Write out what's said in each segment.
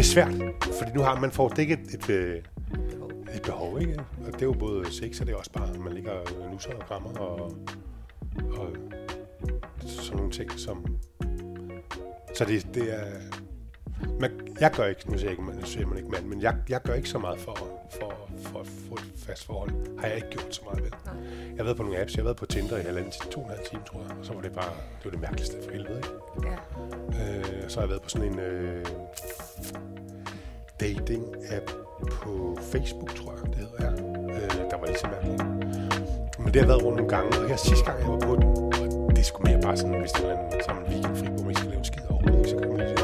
er svært, fordi nu har man får dækket et, et, øh, et behov, ikke? Og det er jo både sex, og det er også bare, at man ligger og nusser og krammer og, og sådan nogle ting, som... Så det, det er... Man, jeg gør ikke, nu siger jeg ikke, nu siger man ikke mand, men jeg, jeg gør ikke så meget for, for, for at få et fast forhold. Har jeg ikke gjort så meget ved. Nej. Jeg har været på nogle apps, jeg har været på Tinder i halvanden til to og en halv time, tror jeg, og så var det bare, det var det mærkeligste for helvede, ikke? Ja. Øh, så har jeg været på sådan en øh, dating-app på Facebook, tror jeg, det hedder. Øh, der var lige så mærkeligt. Men det har været rundt nogle gange, og her sidste gang, jeg var på den, og det skulle mere bare sådan, hvis det var en sammen weekendfri, hvor man ikke skal lave en skid overhovedet, ikke, så kan man lige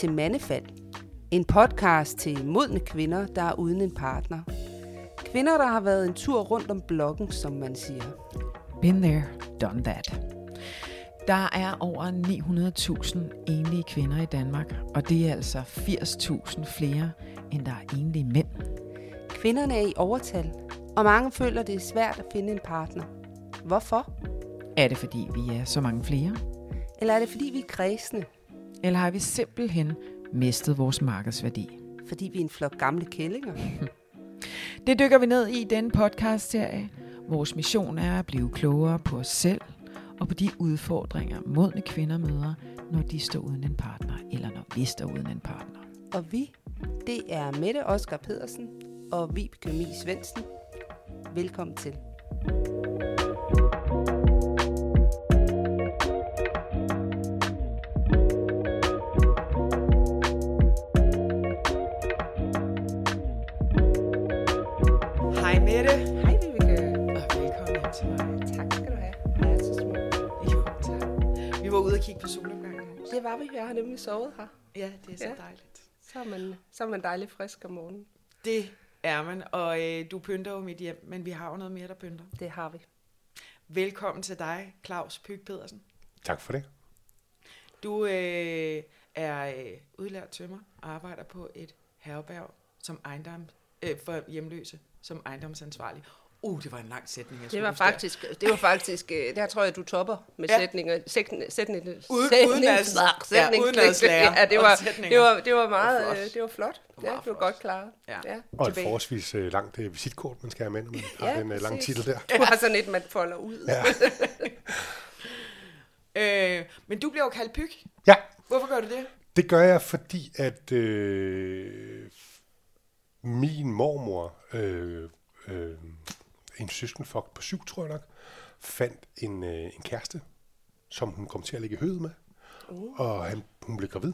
til Mandefald. En podcast til modne kvinder, der er uden en partner. Kvinder, der har været en tur rundt om blokken, som man siger. Been there, done that. Der er over 900.000 enlige kvinder i Danmark, og det er altså 80.000 flere, end der er enlige mænd. Kvinderne er i overtal, og mange føler, det er svært at finde en partner. Hvorfor? Er det fordi, vi er så mange flere? Eller er det fordi, vi er kredsende? Eller har vi simpelthen mistet vores markedsværdi? Fordi vi er en flok gamle kællinger? Det dykker vi ned i den podcast-serie. Vores mission er at blive klogere på os selv og på de udfordringer, modne kvinder møder, når de står uden en partner, eller når vi står uden en partner. Og vi, det er Mette Oskar Pedersen og Vibeke Mie Svendsen. Velkommen til. Hej sovet her. Ja, det er så Ja. dejligt. Så er man, så er man dejlig frisk om morgenen. Det er man, og øh, du pynter jo mit hjem, men vi har jo noget mere, der pynter. Det har vi. Velkommen til dig, Claus Pyg Pedersen. Tak for det. Du øh, er øh, udlært tømmer og arbejder på et herberg som ejendom, øh, for hjemløse, som ejendomsansvarlig. Uh, det var en lang sætning, jeg Det var der. faktisk, det var faktisk, øh, der tror jeg, du topper med Ja. sætninger. Sætning, sætning, Uden- udenlands- ja, udenlandslærer Ja, det var, det var, det var meget, flot. øh, det var flot. var Ja, du var flot. godt klaret. Ja. ja. Og et forholdsvis øh, langt øh, visitkort, man skal have med, når man har Ja, den øh, lange titel der. Du har sådan et, man folder ud. Ja. Øh, men du bliver jo kaldt Pyg. ja, Hvorfor gør du det? det gør jeg, fordi at øh, min mormor, øh, øh, en søskenflok på syv, tror jeg nok, fandt en, øh, en kæreste, som hun kom til at ligge i høet med. Uh. Og han, hun blev gravid,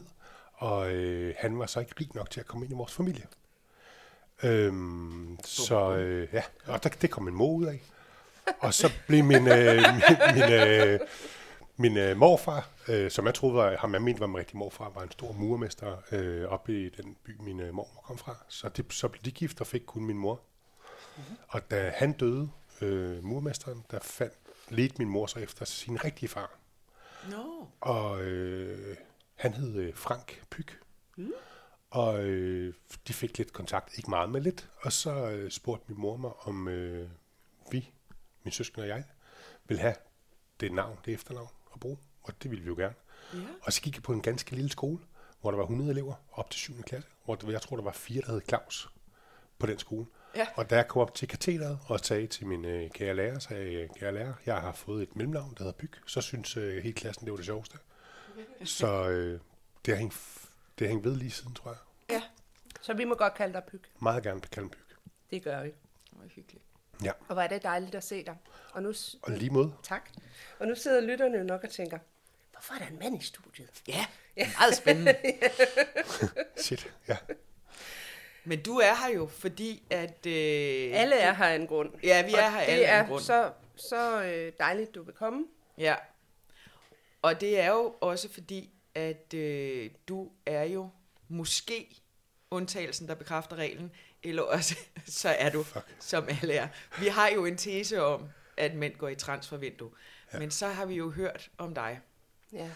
og øh, han var så ikke rig nok til at komme ind i vores familie. Øhm, så øh, ja, og der, det kom min mor ud af. Og så blev min, øh, min, min, øh, min øh, morfar, øh, som jeg troede var, ham jeg mente var min rigtig morfar, var en stor murmester øh, oppe i den by, min øh, mormor kom fra. Så, det, så blev de gift og fik kun min mor. Mm-hmm. Og da han døde, øh, murmesteren, der fandt, ledte min mor så efter sin rigtige far. Nå. Og øh, han hed øh, Frank Pyg. Mm. Og øh, de fik lidt kontakt, ikke meget, men lidt. Og så øh, spurgte min mor mig, om øh, vi, min søskende og jeg, ville have det navn, det efternavn at bruge. Og det ville vi jo gerne. Ja. Og så gik jeg på en ganske lille skole, hvor der var 100 elever op til 7. klasse. Hvor der- jeg tror, der var fire, der hed Claus på den skole. Ja. Og da jeg kom op til katedret og sagde til min øh, kære lærer, sagde jeg, kære lærer, jeg har fået et mellemnavn, der hedder Pyg, så synes øh, hele klassen, det var det sjoveste. Så øh, det har hængt, det har hængt ved lige siden, tror jeg. Ja, Så vi må godt kalde dig Pyg. Meget gerne kalde Pyg. Det gør vi. det var hyggeligt. Ja, Og hvor er det dejligt at se dig. Og nu, og lige måde. tak. Og nu sidder lytterne jo nok og tænker, hvorfor er der en mand i studiet? Ja, meget spændende. Shit, ja. Men du er her jo, fordi at... Øh, Alle er her af en grund. Ja, vi Og er her alle det af er en grund. så, så øh, dejligt, du vil komme. Ja. Og det er jo også fordi, at øh, du er jo måske undtagelsen, der bekræfter reglen, eller også så er du, Fuck. som alle er. Vi har jo en tese om, at mænd går i transfervindue. Ja. Men så har vi jo hørt om dig. Ja.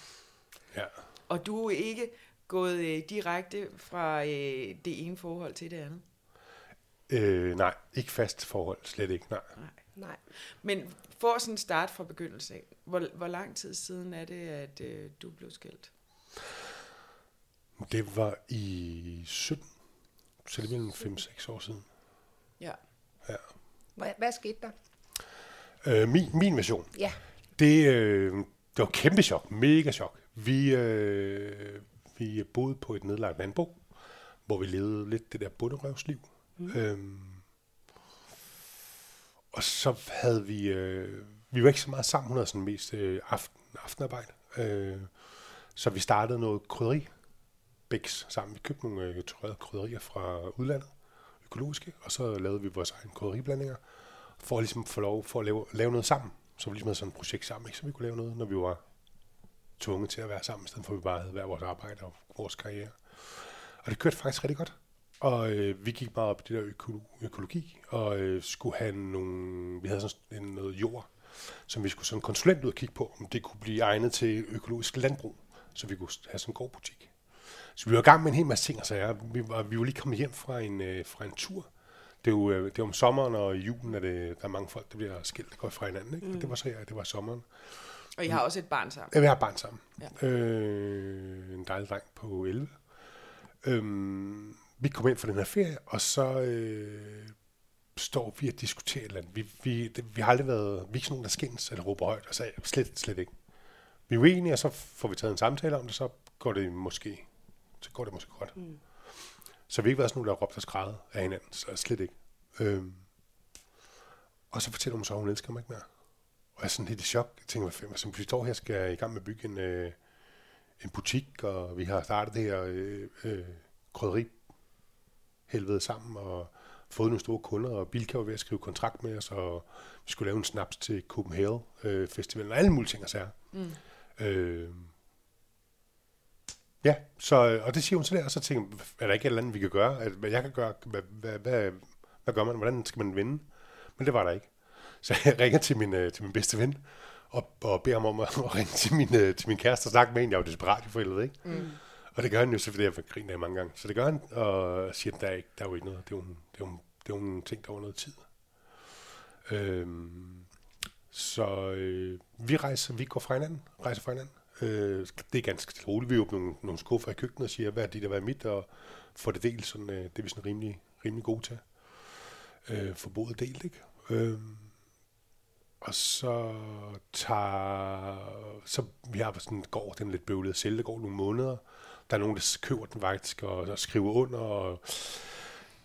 Ja. Og du er ikke gået øh, direkte fra øh, det ene forhold til det andet? Øh, nej, ikke fast forhold, slet ikke, nej. Nej. Men for sådan start fra begyndelse af, hvor, hvor lang tid siden er det, at øh, du blev skilt? Det var i 17, så det er mellem 5-6 år siden. Ja. Ja. Hvad, hvad skete der? Øh, min, min version, Ja. det, øh, det var kæmpe chok, mega chok. Vi, øh, vi boede på et nedlagt landbrug, hvor vi levede lidt det der bunderøvsliv. Mm. Øhm, og så havde vi, øh, vi var ikke så meget sammen, hun havde sådan mest øh, aften, aftenarbejde. Øh, så vi startede noget krydderi, Bæks sammen. Vi købte nogle øh, tørrede krydderier fra udlandet, økologiske, og så lavede vi vores egne krydderiblandinger, for at ligesom få lov for at lave, lave noget sammen. Så vi ligesom havde sådan et projekt sammen, ikke? så vi kunne lave noget, når vi var tvunget til at være sammen, i stedet for at vi bare havde hver vores arbejde og vores karriere. Og det kørte faktisk rigtig godt. Og øh, vi gik meget op i det der øko- økologi, og øh, skulle have nogle, vi havde sådan en, noget jord, som vi skulle sådan en konsulent ud og kigge på, om det kunne blive egnet til økologisk landbrug, så vi kunne have sådan en gårdbutik. Så vi var i gang med en hel masse ting, og sager. Vi var, vi var lige kommet hjem fra en, øh, fra en tur. Det er jo øh, det er om sommeren og i julen, er det, der er mange folk, der bliver skilt og går fra hinanden. Ikke? Mm. Det var så her, det var sommeren. Og I har også et barn sammen? Ja, vi har et barn sammen. Ja. Øh, en dejlig dreng på 11. Øhm, vi kom ind for den her ferie, og så øh, står vi og diskuterer et eller andet. Vi, vi, det, vi har aldrig været, vi er ikke sådan nogen, der skændes eller råber højt, og sagde slet, slet ikke. Vi er uenige, og så får vi taget en samtale om det, så går det måske, så går det måske godt. Mm. Så vi har ikke været sådan nogen, der har råbt og skrædet af hinanden, så slet ikke. Øhm, og så fortæller hun så, at hun elsker mig ikke mere. Og jeg er sådan helt i chok. Jeg tænker, hvad fanden, altså, vi står her, skal jeg i gang med at bygge en, øh, en butik, og vi har startet det her øh, øh, krydderi helvede sammen, og fået nogle store kunder, og Bilka var ved at skrive kontrakt med os, og vi skulle lave en snaps til Copenhagen øh, Festivalen, og alle mulige ting og sager. Mm. Øh, ja, så, og det siger hun så der, og så tænker jeg, er der ikke et eller andet, vi kan gøre? At, hvad jeg kan gøre? Hvad, hvad, hvad, hvad gør man? Hvordan skal man vinde? Men det var der ikke. Så jeg ringer til min, øh, til min bedste ven, og, og beder ham om at, at ringe til min, øh, til min kæreste og snakke med hende. Jeg er jo desperat for helvede, ikke? Mm. Og det gør han jo, så fordi jeg griner af mange gange. Så det gør han, og siger, at der er, ikke, der er jo ikke noget. Det er jo, en- det er jo, en- det er jo en ting, der var noget tid. Øhm, så øh, vi rejser, vi går fra hinanden, rejser fra hinanden. Øh, det er ganske stille og roligt. Vi åbner nogle, nogle skuffer i køkkenet og siger, hvad er det, der var mit, og får det delt. Sådan, øh, det er vi sådan rimelig, rimelig gode til. Øh, få boet delt, ikke? Øhm, og så tager... Så vi har sådan en gård, den lidt bøvlet at sælge. Det går nogle måneder. Der er nogen, der køber den faktisk og, og skriver under. Og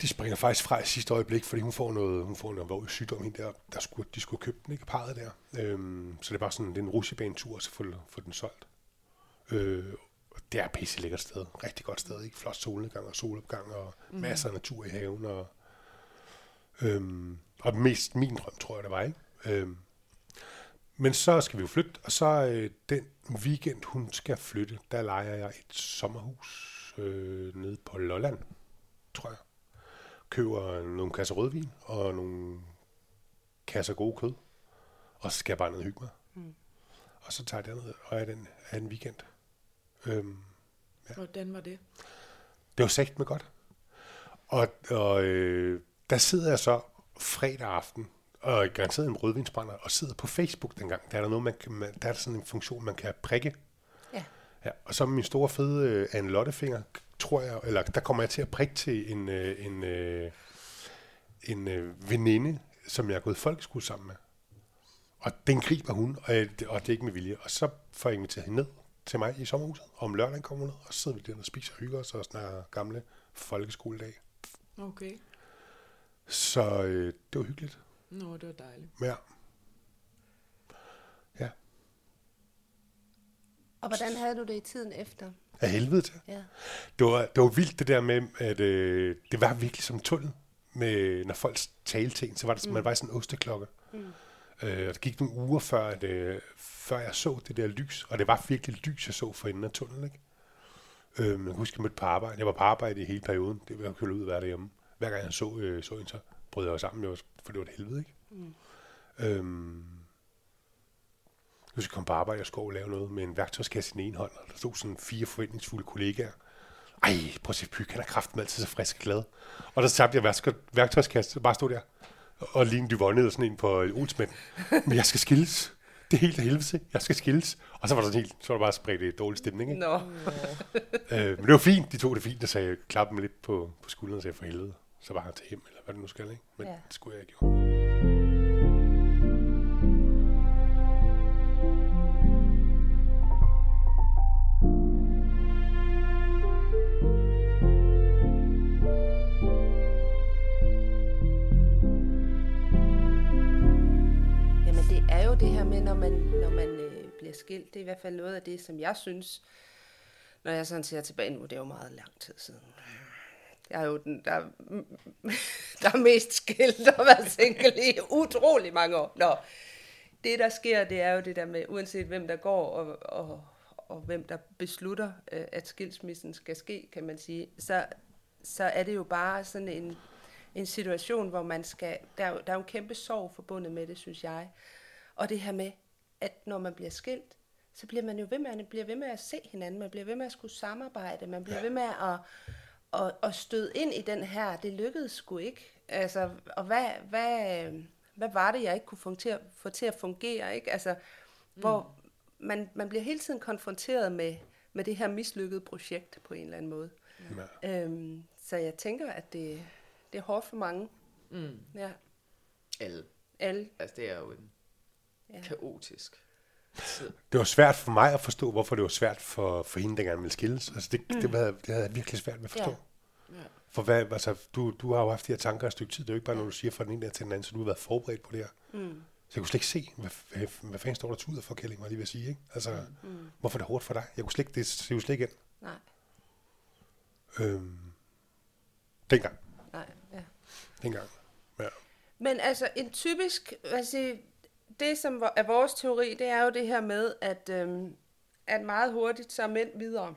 de springer faktisk fra i sidste øjeblik, fordi hun får noget, hun får noget alvorlig sygdom hende der, der skulle, de skulle købe den, ikke? Parret der. Øhm, så det er bare sådan, det er en rutsjebanetur, så få, få den solgt. Øh, og det er et pisse lækkert sted. Rigtig godt sted, ikke? Flot solnedgang og solopgang og mm. masser af natur i haven. Og, øhm, og mest min drøm, tror jeg, det var, ikke? Øhm, men så skal vi jo flytte, og så øh, den weekend, hun skal flytte, der leger jeg et sommerhus øh, nede på Lolland, tror jeg. Køber nogle kasser rødvin og nogle kasser gode kød, og så skal jeg bare ned og hygge mig. Mm. Og så tager jeg ned og er den, er en weekend. Øhm, Hvordan var det? det var sagt med godt. Og, og øh, der sidder jeg så fredag aften, og er garanteret en rødvinsbrænder, og sidder på Facebook dengang. Der er der, noget, man kan, man, der er der sådan en funktion, man kan prikke. Ja. Ja, og så min store fede øh, Anne Lottefinger, tror jeg, eller der kommer jeg til at prikke til en, øh, en, øh, en øh, veninde, som jeg er gået folkeskole sammen med. Og den griber hun, og, jeg, og det er ikke med vilje. Og så får jeg inviteret hende ned til mig i sommerhuset. Og om lørdagen kommer hun ned, og så sidder vi der og spiser og hygger os og snakker gamle folkeskoledag. Okay. Så øh, det var hyggeligt. Nå, det var dejligt. Ja. Ja. Og hvordan havde du det i tiden efter? Af helvede til. Ja. Det var, det var vildt det der med, at øh, det var virkelig som tunnel. Med, når folk talte til en, så var det som, mm. man var i sådan en osteklokke. Mm. Øh, og det gik nogle uger før, at, øh, før jeg så det der lys. Og det var virkelig lys, jeg så for enden af tunnelen. Ikke? Øh, jeg kan huske, jeg mødte på arbejde. Jeg var på arbejde i hele perioden. Det var jeg kunne ud at være derhjemme. Hver gang jeg så, øh, så en, så brød jeg sammen, jo, for det var et helvede. Ikke? Mm. Øhm, jeg komme på arbejde, jeg skulle lave noget med en værktøjskasse i den ene hånd, og der stod sådan fire forventningsfulde kollegaer. Ej, prøv at se, Pyg, han er kraften altid så frisk og glad. Og der tabte jeg værktøj- værktøjskasse, så bare stod der og lignede Dyvonne eller sådan en på Olsmænd. Men jeg skal skilles. Det er helt af helvede. Jeg skal skilles. Og så var der sådan helt, så var der bare spredt et dårlig stemning. Ikke? Nå. Øh, men det var fint. De tog det fint og sagde, klappede mig lidt på, på skulderen og sagde, for helvede. Så han til hjem, eller hvad det nu skal, ikke? Men ja. det skulle jeg ikke gjort. Jamen det er jo det her med, når man, når man øh, bliver skilt. Det er i hvert fald noget af det, som jeg synes, når jeg sådan ser tilbage nu, det er jo meget lang tid siden. Jeg er jo den, der, der er mest skilt og været single i utrolig mange år. Nå, det der sker, det er jo det der med, uanset hvem der går og, og, og hvem der beslutter, øh, at skilsmissen skal ske, kan man sige, så, så er det jo bare sådan en, en situation, hvor man skal, der, er jo- der er jo en kæmpe sorg forbundet med det, synes jeg. Og det her med, at når man bliver skilt, så bliver man jo ved med, man bliver ved med at se hinanden, man bliver ved med at skulle samarbejde, man bliver ved med at, at, at støde ind i den her, det lykkedes sgu ikke. Altså, og hvad, hvad, hvad var det, jeg ikke kunne få til at, få til at fungere, ikke? Altså, hvor man, man bliver hele tiden konfronteret med, med det her mislykkede projekt på en eller anden måde. Ja. Øhm, så jeg tænker, at det, det er hårdt for mange. Mm. Ja, Alle. alle. Altså, det er jo en Ja. kaotisk. Det var svært for mig at forstå, hvorfor det var svært for, for hende, der gerne ville skilles. Altså det, mm. det, havde, det havde jeg virkelig svært ved at forstå. Ja. Ja. For hvad, altså, du, du har jo haft de her tanker et stykke tid. Det er jo ikke bare noget, du siger fra den ene dag til den anden, så du har været forberedt på det her. Mm. Så jeg kunne slet ikke se, hvad, hvad, hvad fanden står der tuder for, Kælling, var lige ved at sige. Ikke? Altså, mm. hvorfor er det hårdt for dig? Jeg kunne slet ikke, det ser jo slet ikke ind. Nej, Øhm, dengang. nej, ja. Dengang. Ja. Men altså, en typisk, hvad siger, det som er vores teori, det er jo det her med, at, øhm, at meget hurtigt så er mænd videre.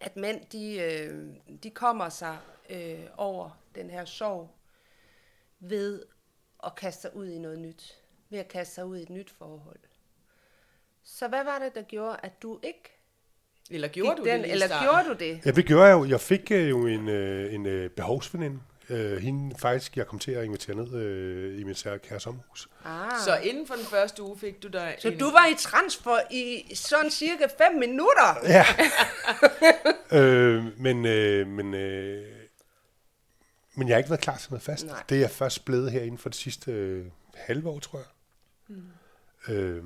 At mænd, de, øh, de kommer sig øh, over den her sorg ved at kaste sig ud i noget nyt. Ved at kaste sig ud i et nyt forhold. Så hvad var det, der gjorde, at du ikke Eller gjorde du den, det eller starten? gjorde du det? Ja, det gjorde jeg jo. Jeg fik øh, jo en, øh, en øh, behovsveninde. Øh, hende faktisk, jeg kom til at invitere ned øh, i mit særlige kære sommerhus. Ah. Så inden for den første uge fik du dig Så en... du var i transfer i sådan cirka 5 minutter? Ja. øh, men, øh, men, øh, men jeg har ikke været klar til noget fast. Nej. Det er jeg først blevet her inden for det sidste øh, halve år, tror jeg. Mm. Øh,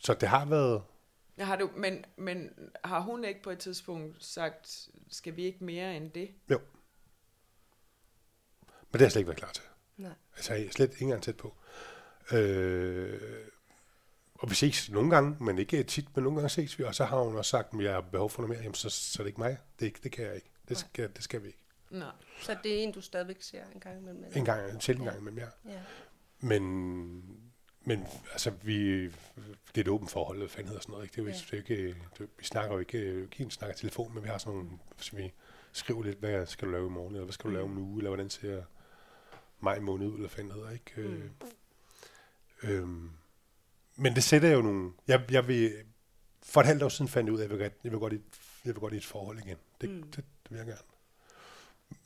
så det har været... Ja, har du, men, men har hun ikke på et tidspunkt sagt, skal vi ikke mere end det? Jo. Men det har jeg slet ikke været klar til. Nej. Altså, jeg er slet ikke engang tæt på. Øh, og vi ses nogle gange, men ikke tit, men nogle gange ses vi, og så har hun også sagt, at jeg har behov for noget mere, jamen så, så er det ikke mig. Det, ikke- det kan jeg ikke. Det skal, det skal vi ikke. Nej. Så det er en, du stadigvæk ser en gang imellem? En gang, en sjældent gang med jer. Ja. Men, men altså, vi, det er et åbent forhold, hvad fanden hedder sådan noget. Ikke? Det er, Ja. det er ikke, det, vi snakker jo ikke, en snakker telefon, men vi har sådan nogle, så vi skriver lidt, hvad skal du lave i morgen, eller hvad skal du lave om en uge, eller hvordan ser maj måned ud, eller fanden hedder, ikke? Mm. Øh, øhm, men det sætter jo nogle, jeg, jeg vil, for et halvt år siden fandt jeg ud af, at jeg vil godt, jeg vil godt, i, jeg vil godt i et forhold igen. Det, mm. det, det vil jeg gerne.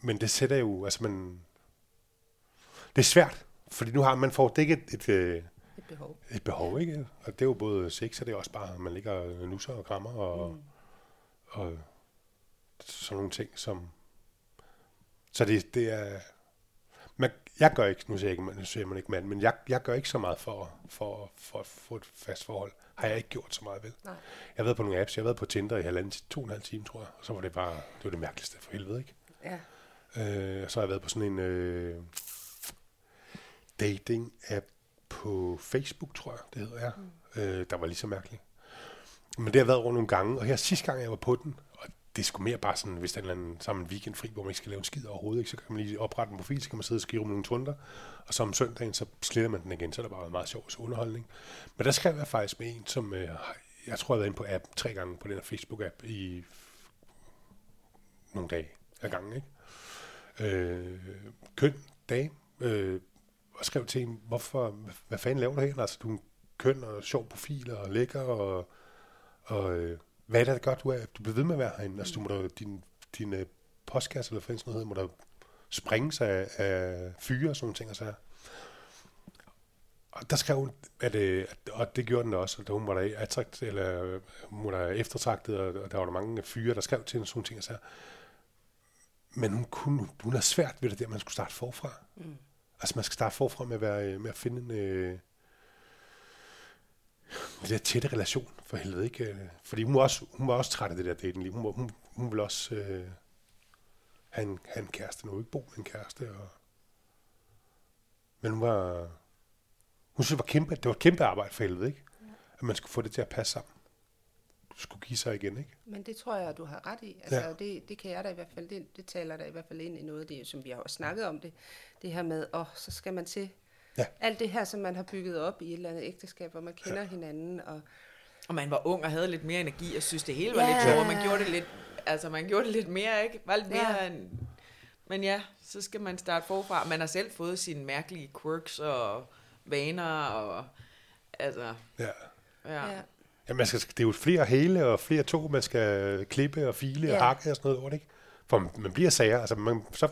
Men det sætter jo, altså man, det er svært, fordi nu har man får dækket et, et, øh, Et behov. et behov, ikke? Og det er jo både sex, og det er også bare, at man ligger og nusser og krammer, og, mm. og sådan nogle ting, som... Så det, det er... Jeg gør ikke, nu siger, jeg ikke, nu siger man ikke mand, men jeg, jeg gør ikke så meget for, for, for at få et fast forhold. Har jeg ikke gjort så meget vel. Nej. Jeg har været på nogle apps, jeg har været på Tinder i halvanden, til to og en halv time, tror jeg. Og så var det bare, det var det mærkeligste for helvede, ikke? Ja. Øh, og så har jeg været på sådan en øh, dating-app på Facebook, tror jeg, det hedder jeg. Mm. Øh, der var lige så mærkeligt. Men det har jeg været rundt nogle gange, og her sidste gang, jeg var på den, det er sgu mere bare sådan, hvis der er en sammen en weekend fri, hvor man ikke skal lave en skid overhovedet, ikke, så kan man lige oprette en profil, så kan man sidde og skrive om nogle tunder, og så om søndagen, så sletter man den igen, så er der bare meget sjov underholdning. Men der skrev jeg faktisk med en, som øh, jeg tror, jeg har været inde på app tre gange på den her Facebook-app i nogle dage ad gangen, ikke? øh, køn dag, øh, og skrev til hende, hvorfor, hvad, hvad fanden laver du her? Altså, du er en køn og sjov profil og lækker, og, og øh, hvad er det, der gør, du, er, du bliver ved med at være herinde? Altså, du må da, din, din øh, postkasse, eller hvad sådan noget, må der sprænge sig af, af fyre og sådan nogle ting, og så og der skrev hun, at, øh, og det gjorde den også, at hun var der attrakt, eller øh, hun var der eftertragtet, og der var der mange fyre, der skrev til hende sådan nogle ting, og så men hun, kunne, hun har svært ved det der, man skulle starte forfra. Mm. Altså man skal starte forfra med at, være, med at finde en, øh, en der tætte relation, for helvede ikke. Fordi hun var også, hun var også træt af det der datingliv. Hun, hun, hun ville også øh, have, en, have en kæreste nu, ikke bo med en kæreste. Og, men hun var, hun synes, det var, kæmpe, det var et kæmpe arbejde for helvede, ikke? Ja. At man skulle få det til at passe sammen. Du skulle give sig igen, ikke? Men det tror jeg, du har ret i. Altså, ja. det, det kan jeg da i hvert fald, det, det taler der i hvert fald ind i noget af det, som vi har også snakket om det. Det her med, åh, så skal man til ja. alt det her, som man har bygget op i et eller andet ægteskab, hvor man kender ja. hinanden. Og, og man var ung og havde lidt mere energi, og synes, det hele var ja. lidt sjovere. Man gjorde det lidt, altså man gjorde det lidt mere, ikke? Var lidt mere ja. en, men ja, så skal man starte forfra. Man har selv fået sine mærkelige quirks og vaner, og altså... Ja. ja. ja. Ja, man skal, det er jo flere hele og flere to, man skal klippe og file ja. og hakke og sådan noget over, ikke? For man bliver sager, altså man, så,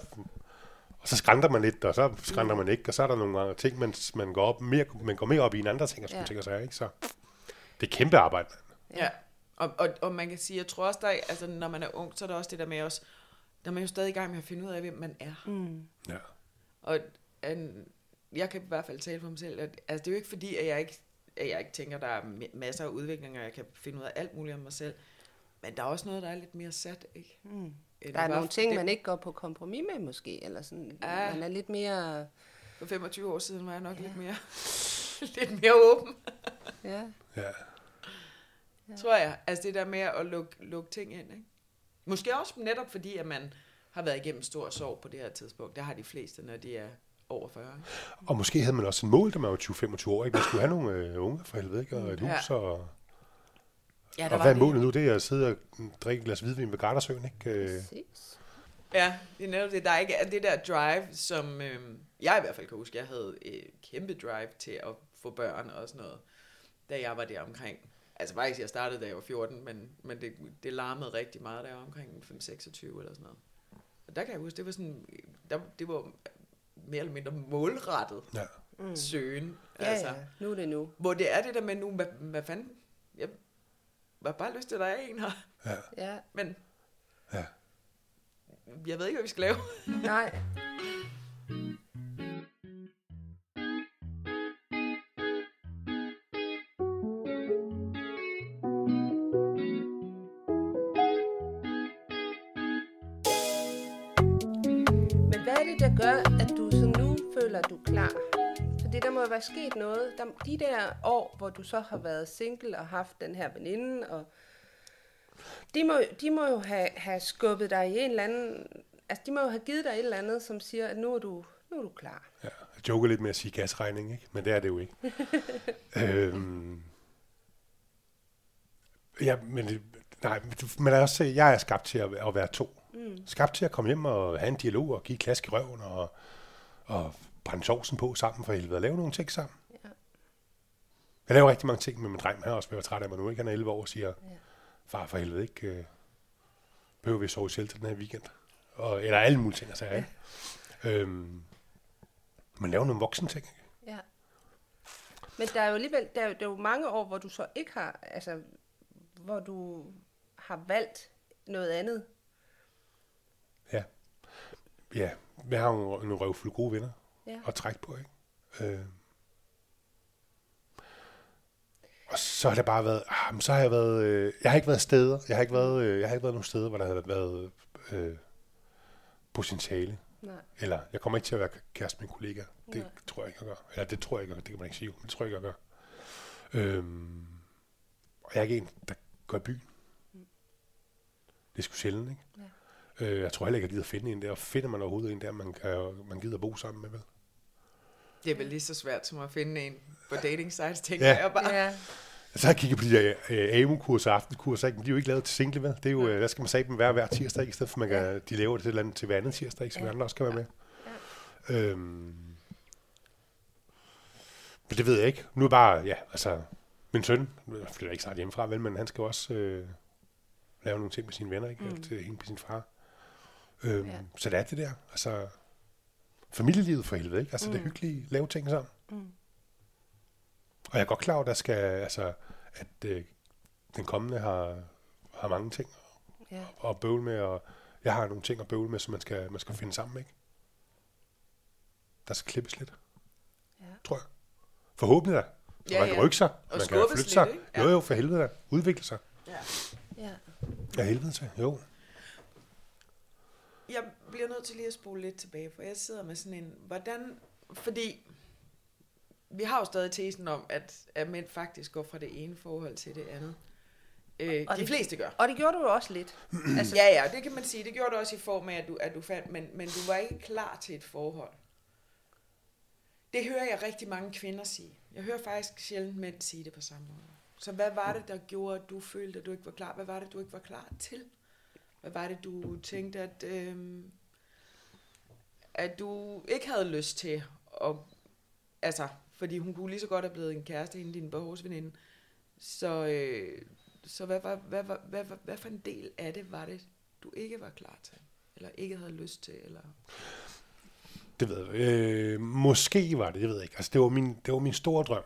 og så skrænter man lidt, og så skrænter man ikke, og så er der nogle andre ting, man, man, går, op mere, man går mere op i en andre ting, og sådan ja. ting og sager, ikke? Så det er kæmpe arbejde. Ja, og, og, og man kan sige, jeg tror også, der er, altså når man er ung, så er der også det der med os, der er man jo stadig i gang med at finde ud af, hvem man er. Mm. Ja. Og en, jeg kan i hvert fald tale for mig selv, at altså, det er jo ikke fordi, at jeg ikke, at jeg ikke tænker, at der er masser af udviklinger, jeg kan finde ud af alt muligt om mig selv. Men der er også noget, der er lidt mere sat, ikke? Mm. Der er nogle ting, det... man ikke går på kompromis med, måske, eller sådan. Ja. Man er lidt mere... For 25 år siden var jeg nok ja. lidt mere, lidt mere åben. ja. ja. Tror jeg. Altså det der med at lukke, lukke ting ind, ikke? Måske også netop fordi, at man har været igennem stor sorg på det her tidspunkt. Der har de fleste, når de er over 40. Og måske havde man også en mål, da man var 20-25 år. Ikke? Man skulle have nogle øh, unge for helvede, ikke? og et hus. Ja. Og, ja, og hvad er målet nu? Det er at sidde og drikke et glas hvidvin ved Gardersøen. Ikke? Øh. Præcis. Ja, det er netop det. Der er ikke det der drive, som øh, jeg i hvert fald kan huske. Jeg havde et kæmpe drive til at få børn og sådan noget, da jeg var der omkring. Altså faktisk, jeg startede da jeg var 14, men, men det, det larmede rigtig meget, da jeg var omkring 5-26 eller sådan noget. Og der kan jeg huske, det var sådan, der, det var mere eller mindre målrettet ja. mm. søgen. Ja, altså, ja, nu er det nu. Hvor det er det der med nu, hvad, hvad fanden, har bare lyst til, at der er en her. Ja. ja. Men ja. jeg ved ikke, hvad vi skal lave. Nej. Være sket noget. Der, de der år, hvor du så har været single og haft den her veninde, og de må, de må jo have, have skubbet dig i en eller anden... Altså, de må jo have givet dig et eller andet, som siger, at nu er du, nu er du klar. Ja, jeg joker lidt med at sige gasregning, ikke? men det er det jo ikke. øhm, ja, men nej, men også, jeg er skabt til at, at være to. Mm. Skabt til at komme hjem og have en dialog og give klask i røven og, og brænde sovsen på sammen for helvede og lave nogle ting sammen. Ja. Jeg laver rigtig mange ting med min dreng. Han har også været træt af mig nu. Ikke? Han er 11 år og siger, ja. far for helvede ikke, øh, behøver vi sove i shelter den her weekend. Og, eller alle mulige ting, altså, ja. øhm, man laver nogle voksne ting. Ja. Men der er jo alligevel, der er jo, der er jo mange år, hvor du så ikke har, altså, hvor du har valgt noget andet Ja. Ja, vi har jo en røvfuld gode venner ja. at trække på, ikke? Øh. Og så har det bare været, ah, så har jeg været, øh, jeg har ikke været steder, jeg har ikke været, øh, jeg har ikke været nogen steder, hvor der har været øh, potentiale. Nej. Eller, jeg kommer ikke til at være kæreste med en kollega. Det Nej. tror jeg ikke, jeg gør. Eller det tror jeg ikke, det kan man ikke sige, men det tror jeg ikke, jeg gør. Øhm, og jeg er ikke en, der går i byen. Mm. Det er sgu sjældent, ikke? Ja. Øh, jeg tror heller ikke, jeg gider finde en der. Og finder man overhovedet en der, man, kan, man gider bo sammen med, vel? Det er vel lige så svært som at finde en på dating sites, tænker ja. jeg bare. Ja. Så har jeg kigget på de der uh, AMU-kurser og aftenkurser, men de er jo ikke lavet til single, vel? Det er jo, uh, der skal man sige dem hver, hver tirsdag, i stedet for man kan, de laver det til, andet, til hver anden tirsdag, så ja. andre også kan være med. Ja. Øhm, Men det ved jeg ikke. Nu er bare, ja, altså, min søn, jeg flytter ikke snart hjemmefra, vel, men han skal jo også øh, lave nogle ting med sine venner, ikke? Mm. Til hænge på sin far. Øhm, Ja. ja. Så det er det der, altså, familielivet for helvede, ikke? Altså, mm. det hyggelige, lave ting sammen. Mm. Og jeg er godt klar over, at der skal, altså, at øh, den kommende har, har mange ting Ja. at bøvle med, og jeg har nogle ting at bøvle med, som man skal, man skal finde sammen, ikke? Der skal klippes lidt, Ja. tror jeg. Forhåbentlig da. Ja, man kan ja. rykke sig, Og man kan flytte lidt, sig. ikke? Jo, jo, for helvede da. Udvikle sig. Ja. Ja. Ja, helvede til. Jo. Jeg bliver nødt til lige at spole lidt tilbage, for jeg sidder med sådan en, hvordan, fordi vi har jo stadig tesen om, at, at mænd faktisk går fra det ene forhold til det andet. Øh, Og de det- fleste gør. Og det gjorde du jo også lidt. altså, Ja, ja, det kan man sige. Det gjorde du også i form af, at du, at du fandt, men, men du var ikke klar til et forhold. Det hører jeg rigtig mange kvinder sige. Jeg hører faktisk sjældent mænd sige det på samme måde. Så hvad var det, der gjorde, at du følte, at du ikke var klar? Hvad var det, du ikke var klar til? Hvad var det, du tænkte, at, øhm, at du ikke havde lyst til at... Altså, fordi hun kunne lige så godt have blevet en kæreste, hende din behovsveninde. Så, øh, så hvad, hvad, hvad, hvad, hvad, hvad, hvad for en del af det var det, du ikke var klar til? Eller ikke havde lyst til? Eller... Det ved jeg. Øh, måske var det, det ved jeg ikke. Altså, det var min, det var min store drøm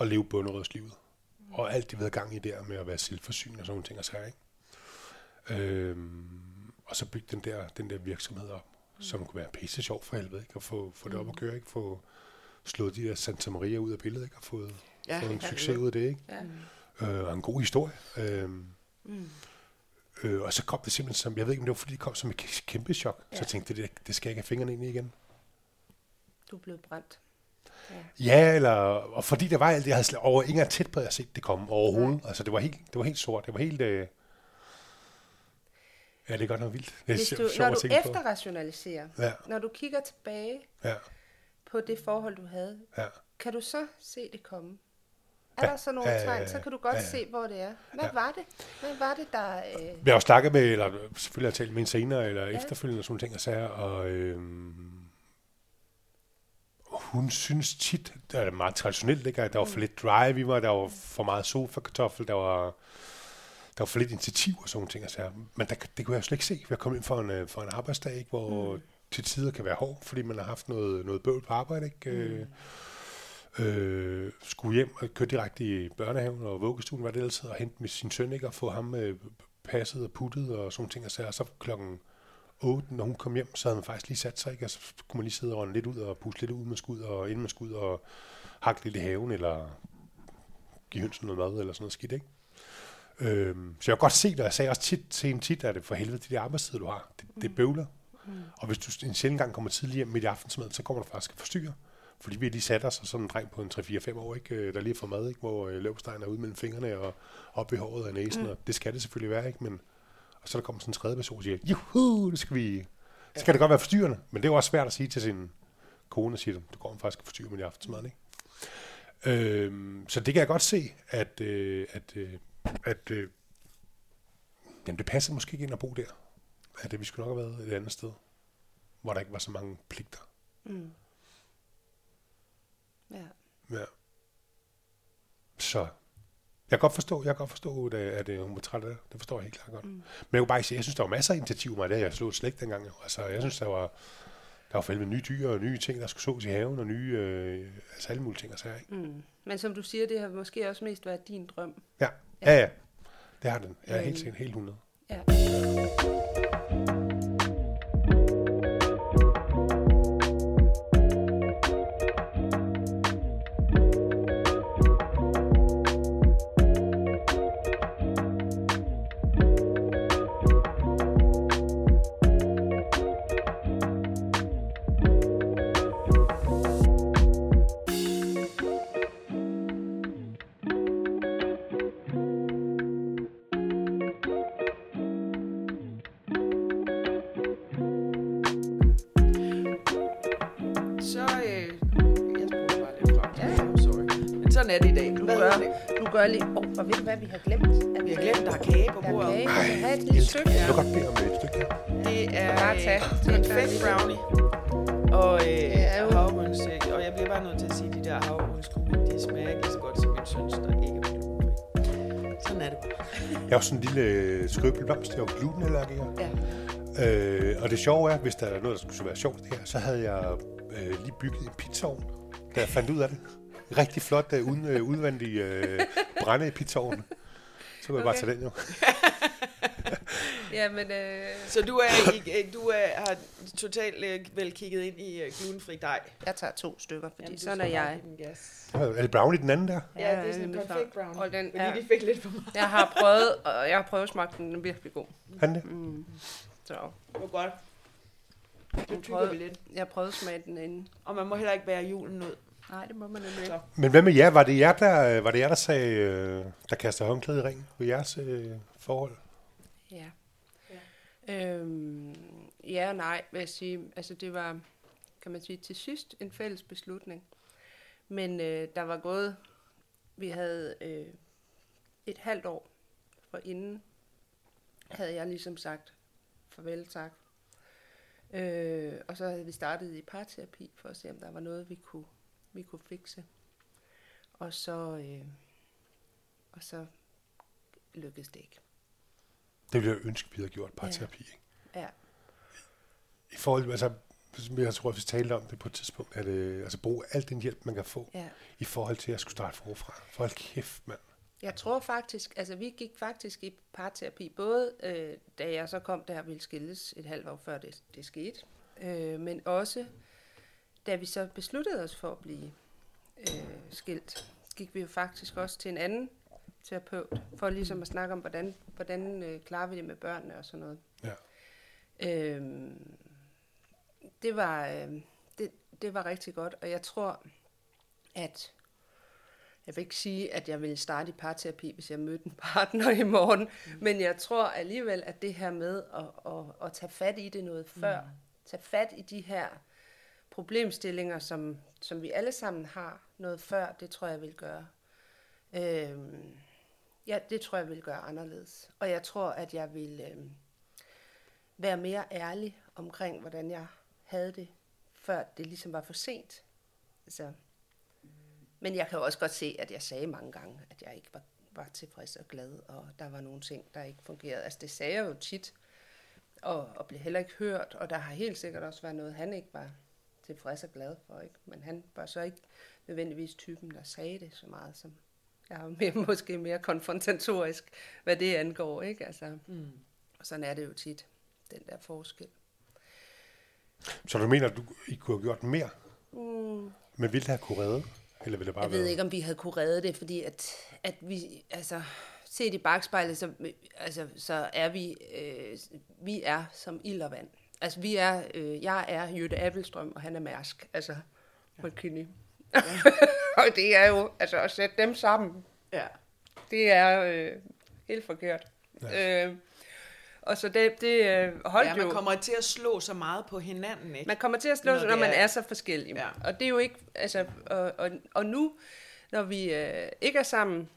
at leve bunderødslivet. Mm. Og alt det, vi havde gang i der med at være selvforsynende og sådan nogle ting og sager, ikke? Øhm, og så bygge den der, den der virksomhed op. som kunne være pisse sjov for helvede, ikke? At få, få det op at køre, ikke? Få slået de der Santa Maria ud af billedet, ikke? Og fået, Ja, ja, fået en ja. succes ud af det, ikke? Ja. Øh, og en god historie. Øhm, Mm. øh, og så kom det simpelthen som, jeg ved ikke, om det var fordi det kom som et kæmpe chok. Ja. Så Ja. jeg tænkte, det, det skal jeg ikke have fingrene ind i igen. Du blev brændt. Ja. Ja, eller, og fordi der var alt det, jeg havde slet over engang tæt på, at jeg set det komme overhovedet. Altså, det var helt, det var helt sort. Det var helt... Øh, ja, det er godt nok vildt. Det er Hvis du, sjovt når du på. efterrationaliserer, Ja, når du kigger tilbage ja, på det forhold, du havde, ja. kan du så se det komme? Er Ja, der så nogle ja, tegn, ja, så kan du godt ja, ja. se, hvor det er. Hvad Ja. var det? Hvad var det, der... Øh... Vi har jo snakket med, eller selvfølgelig har jeg talt med en senere, eller ja. efterfølgende, og sådan ting og sager, og øhm, hun synes tit, det er meget traditionelt, ikke? at der var for lidt drive i mig, der var for meget sofa-kartoffel, der var, der var for lidt initiativ og sådan ting og sager. Men der, det kunne jeg slet ikke se. Vi har kommet ind for en, øh, for en arbejdsdag, ikke? hvor mm. til tider kan være hård, fordi man har haft noget, noget bøvl på arbejde. Ikke? Mm. Øh, skulle hjem og køre direkte i børnehaven og vuggestuen, hvad det ellers og hente med sin søn, ikke? og få ham øh, passet og puttet og sådan ting. Og så, og så klokken 8, når hun kom hjem, så havde man faktisk lige sat sig, ikke? og så kunne man lige sidde og lidt ud og puste lidt ud med skud, og inden man skulle ud og hakke lidt i haven, eller give hønsen noget mad, eller sådan noget skidt, ikke? Øhm, så jeg kan godt se det, og jeg sagde også tit til hende tit, at det for helvede, de der arbejdstider, du har, det, det bøvler. Mm. Og hvis du en sjældent gang kommer tidligt hjem midt i aftensmad, så kommer du faktisk at forstyrre. Fordi vi har lige sat os og sådan en dreng på en 3-4-5 år, ikke, øh, der lige får mad, ikke, hvor øh, løbstegn er ude mellem fingrene og op i håret og næsen, mm. og det skal det selvfølgelig være, ikke? Men, og så der kommer sådan en tredje person og siger, juhu, det skal vi... Så kan det godt være forstyrrende, men det er jo også svært at sige til sin kone og sige, du går faktisk at forstyrre mit aftensmad, ikke? Øhm, så det kan jeg godt se, at, øh, at, øh, at øh, jamen det passer måske ikke ind at bo der. At det, vi skulle nok have været et andet sted, hvor der ikke var så mange pligter. Mm. Ja. Ja. Så jeg kan godt forstå, jeg kan godt forstå, at, at, at hun var træt af det. Det forstår jeg helt klart godt. Mm. Men jeg kunne bare sige, jeg synes, der var masser af initiativer med det. Jeg slog slet ikke dengang. Altså, jeg synes, der var, der var fælde nye dyr og nye ting, der skulle sås i haven, og nye, øh, altså alle mulige ting og sager, ikke? Mm. Men som du siger, det har måske også mest været din drøm. Ja, ja, ja. Det har den. Jeg er helt sikkert helt 100. Ja. Hvad, vi har glemt? At, Vi har glemt, der er kage på der er bordet. kage. Vi have et lille stykke. det. Jeg vil godt bede om et stykke. Det er Bare tag. øh, Tag en der fedt brownie. Og er øh, øh, og jeg bliver bare nødt til at sige, at de der havregrynskugler, de smager ikke så godt som min søns, der ikke er. Sådan er det. Jeg har sådan en lille skrøbelig blomst, jeg var glutenallergiker. Ja. Øh, og det sjove er, hvis der er noget, der skulle være sjovt det her, så havde jeg øh, lige bygget en pizzaovn, da jeg fandt ud af det. Rigtig flot, øh, uden øh, udvendig øh, brænde i pizzaovnen. Så kunne jeg bare Okay. tage den jo. Ja, men øh, Så du, er, i, du er, har totalt øh, vel kigget ind i øh, glutenfri dej. jeg tager to stykker, fordi Jamen, sådan er jeg. gas. Er det brownie den anden der? Ja, det er sådan en nemlig confit så. brown. Og den, Fordi ja, de fik lidt for meget. jeg har prøvet, og jeg har prøvet at smage den, den er virkelig god. Han det? Mm. Så Det var godt. Det Jeg tykker prøvede- vi lidt. jeg prøvede at smage den inden. Og man må heller ikke bære julen ud. Nej, det må man nemlig ikke. Men hvad med jer? Var det jer, der, var det jer, der sagde, øh, der kastede håndklæde i ring på jeres øh, forhold? Ja. Øhm, ja og nej, vil jeg sige. Altså det var, kan man sige, til sidst en fælles beslutning. Men øh, der var gået, vi havde øh, et halvt år for inden, havde jeg ligesom sagt farvel tak. Øh, og så havde vi startet i parterapi for at se, om der var noget, vi kunne, vi kunne fikse. Og så, øh, og så lykkedes det ikke. Det ville jeg ønske, vi havde gjort parterapi. ikke? Ja. I forhold altså, jeg tror, vi talte om det på et tidspunkt, at øh, altså, bruge al den hjælp, man kan få, ja. i forhold til at skulle starte forfra. For hold kæft, mand. Jeg tror faktisk, altså vi gik faktisk i parterapi, både øh, da jeg så kom der og ville skilles et halvt år før det, det skete, øh, men også da vi så besluttede os for at blive øh, skilt, gik vi jo faktisk også til en anden terapeut, for ligesom at snakke om, hvordan, hvordan øh, klarer vi det med børnene og sådan noget. Ja. Øh, det, var, øh, det, det var rigtig godt, og jeg tror, at jeg vil ikke sige, at jeg ville starte i parterapi, hvis jeg mødte en partner i morgen, mm. men jeg tror alligevel, at det her med at, at, at tage fat i det noget før, mm. tage fat i de her problemstillinger, som, som vi alle sammen har noget før, det tror jeg vil gøre. Øhm, ja, det tror jeg vil gøre anderledes. Og jeg tror, at jeg vil øhm, være mere ærlig omkring, hvordan jeg havde det, før det ligesom var for sent. Altså, men jeg kan jo også godt se, at jeg sagde mange gange, at jeg ikke var, var tilfreds og glad, og der var nogle ting, der ikke fungerede. Altså det sagde jeg jo tit, og, og blev heller ikke hørt, og der har helt sikkert også været noget, han ikke var tilfreds og glad for. Ikke? Men han var så ikke nødvendigvis typen, der sagde det så meget, som jeg er mere, måske mere konfrontatorisk, hvad det angår. Ikke? Altså, Mm. og sådan er det jo tit, den der forskel. Så du mener, at du, I kunne have gjort mere, Mm. men ville det have kunne redde? Eller ville det bare Jeg ved være... ikke, om vi havde kunne redde det, fordi at, at vi, altså, set i bagspejlet, så, altså, så er vi, øh, vi er som ild og vand. Altså, vi er, øh, jeg er Jytte Appelstrøm, og han er Mærsk, altså, McKinney. Ja. og det er jo, altså, at sætte dem sammen, Ja. det er øh, helt forkert. Ja. Øh, og så det, det øh, holdt ja, jo... man kommer til at slå så meget på hinanden, ikke? Man kommer til at slå Når sig, når man er- er så forskellig. Ja. Og det er jo ikke, altså, og, og, og nu, når vi øh, ikke er sammen,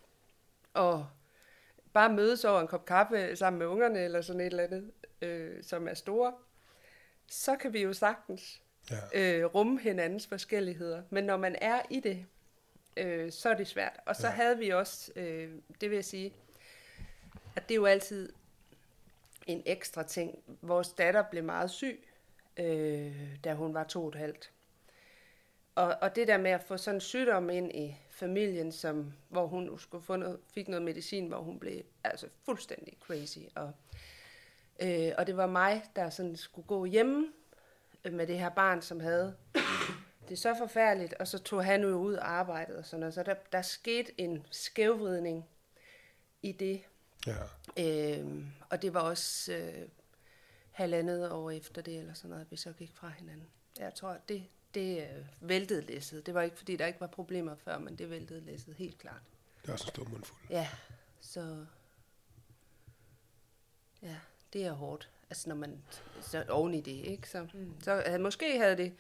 og bare mødes over en kop kaffe sammen med ungerne, eller sådan et eller andet, øh, som er store, så kan vi jo sagtens Ja. øh, rumme hinandens forskelligheder. Men når man er i det, øh, så er det svært. Og så Ja. havde vi også, øh, det vil jeg sige, at det er jo altid en ekstra ting. Vores datter blev meget syg, øh, da hun var to og et halvt. Og, og det der med at få sådan en sygdom ind i familien, som, hvor hun skulle få noget, fik noget medicin, hvor hun blev altså fuldstændig crazy. Og, øh, og det var mig, der sådan skulle gå hjemme øh, med det her barn, som havde det er så forfærdeligt, og så tog han jo ud og arbejdede og sådan noget. Så der, der skete en skævvridning i det, Ja. Øhm, og det var også øh, halvandet år efter det, eller sådan noget, vi så gik fra hinanden. Jeg tror, det, det øh, væltede læsset. Det var ikke, fordi der ikke var problemer før, men det væltede læsset, helt klart. Det er også en stor mundfuld. Ja, så... Ja, det er hårdt. Altså, når man... Så oven i det, ikke? Så, mm. så havde, måske havde det...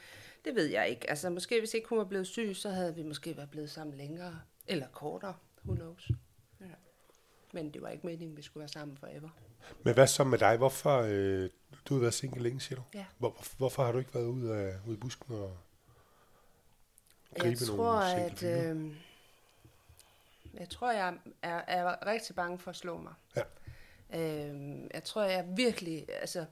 Det ved jeg ikke. Altså, måske hvis ikke hun var blevet syg, så havde vi måske været blevet sammen længere. Eller kortere. Who knows? Ja. Men det var ikke meningen, vi skulle være sammen forever. Men hvad så med dig? Hvorfor... Øh, du har været single længe, siger du? Ja. Hvor, hvor- hvorfor har du ikke været ude, af, ude i busken og gribe Jeg tror, nogle single at øh, Jeg tror, jeg er, er rigtig bange for at slå mig. Ja. Øhm, jeg tror, jeg virkelig altså,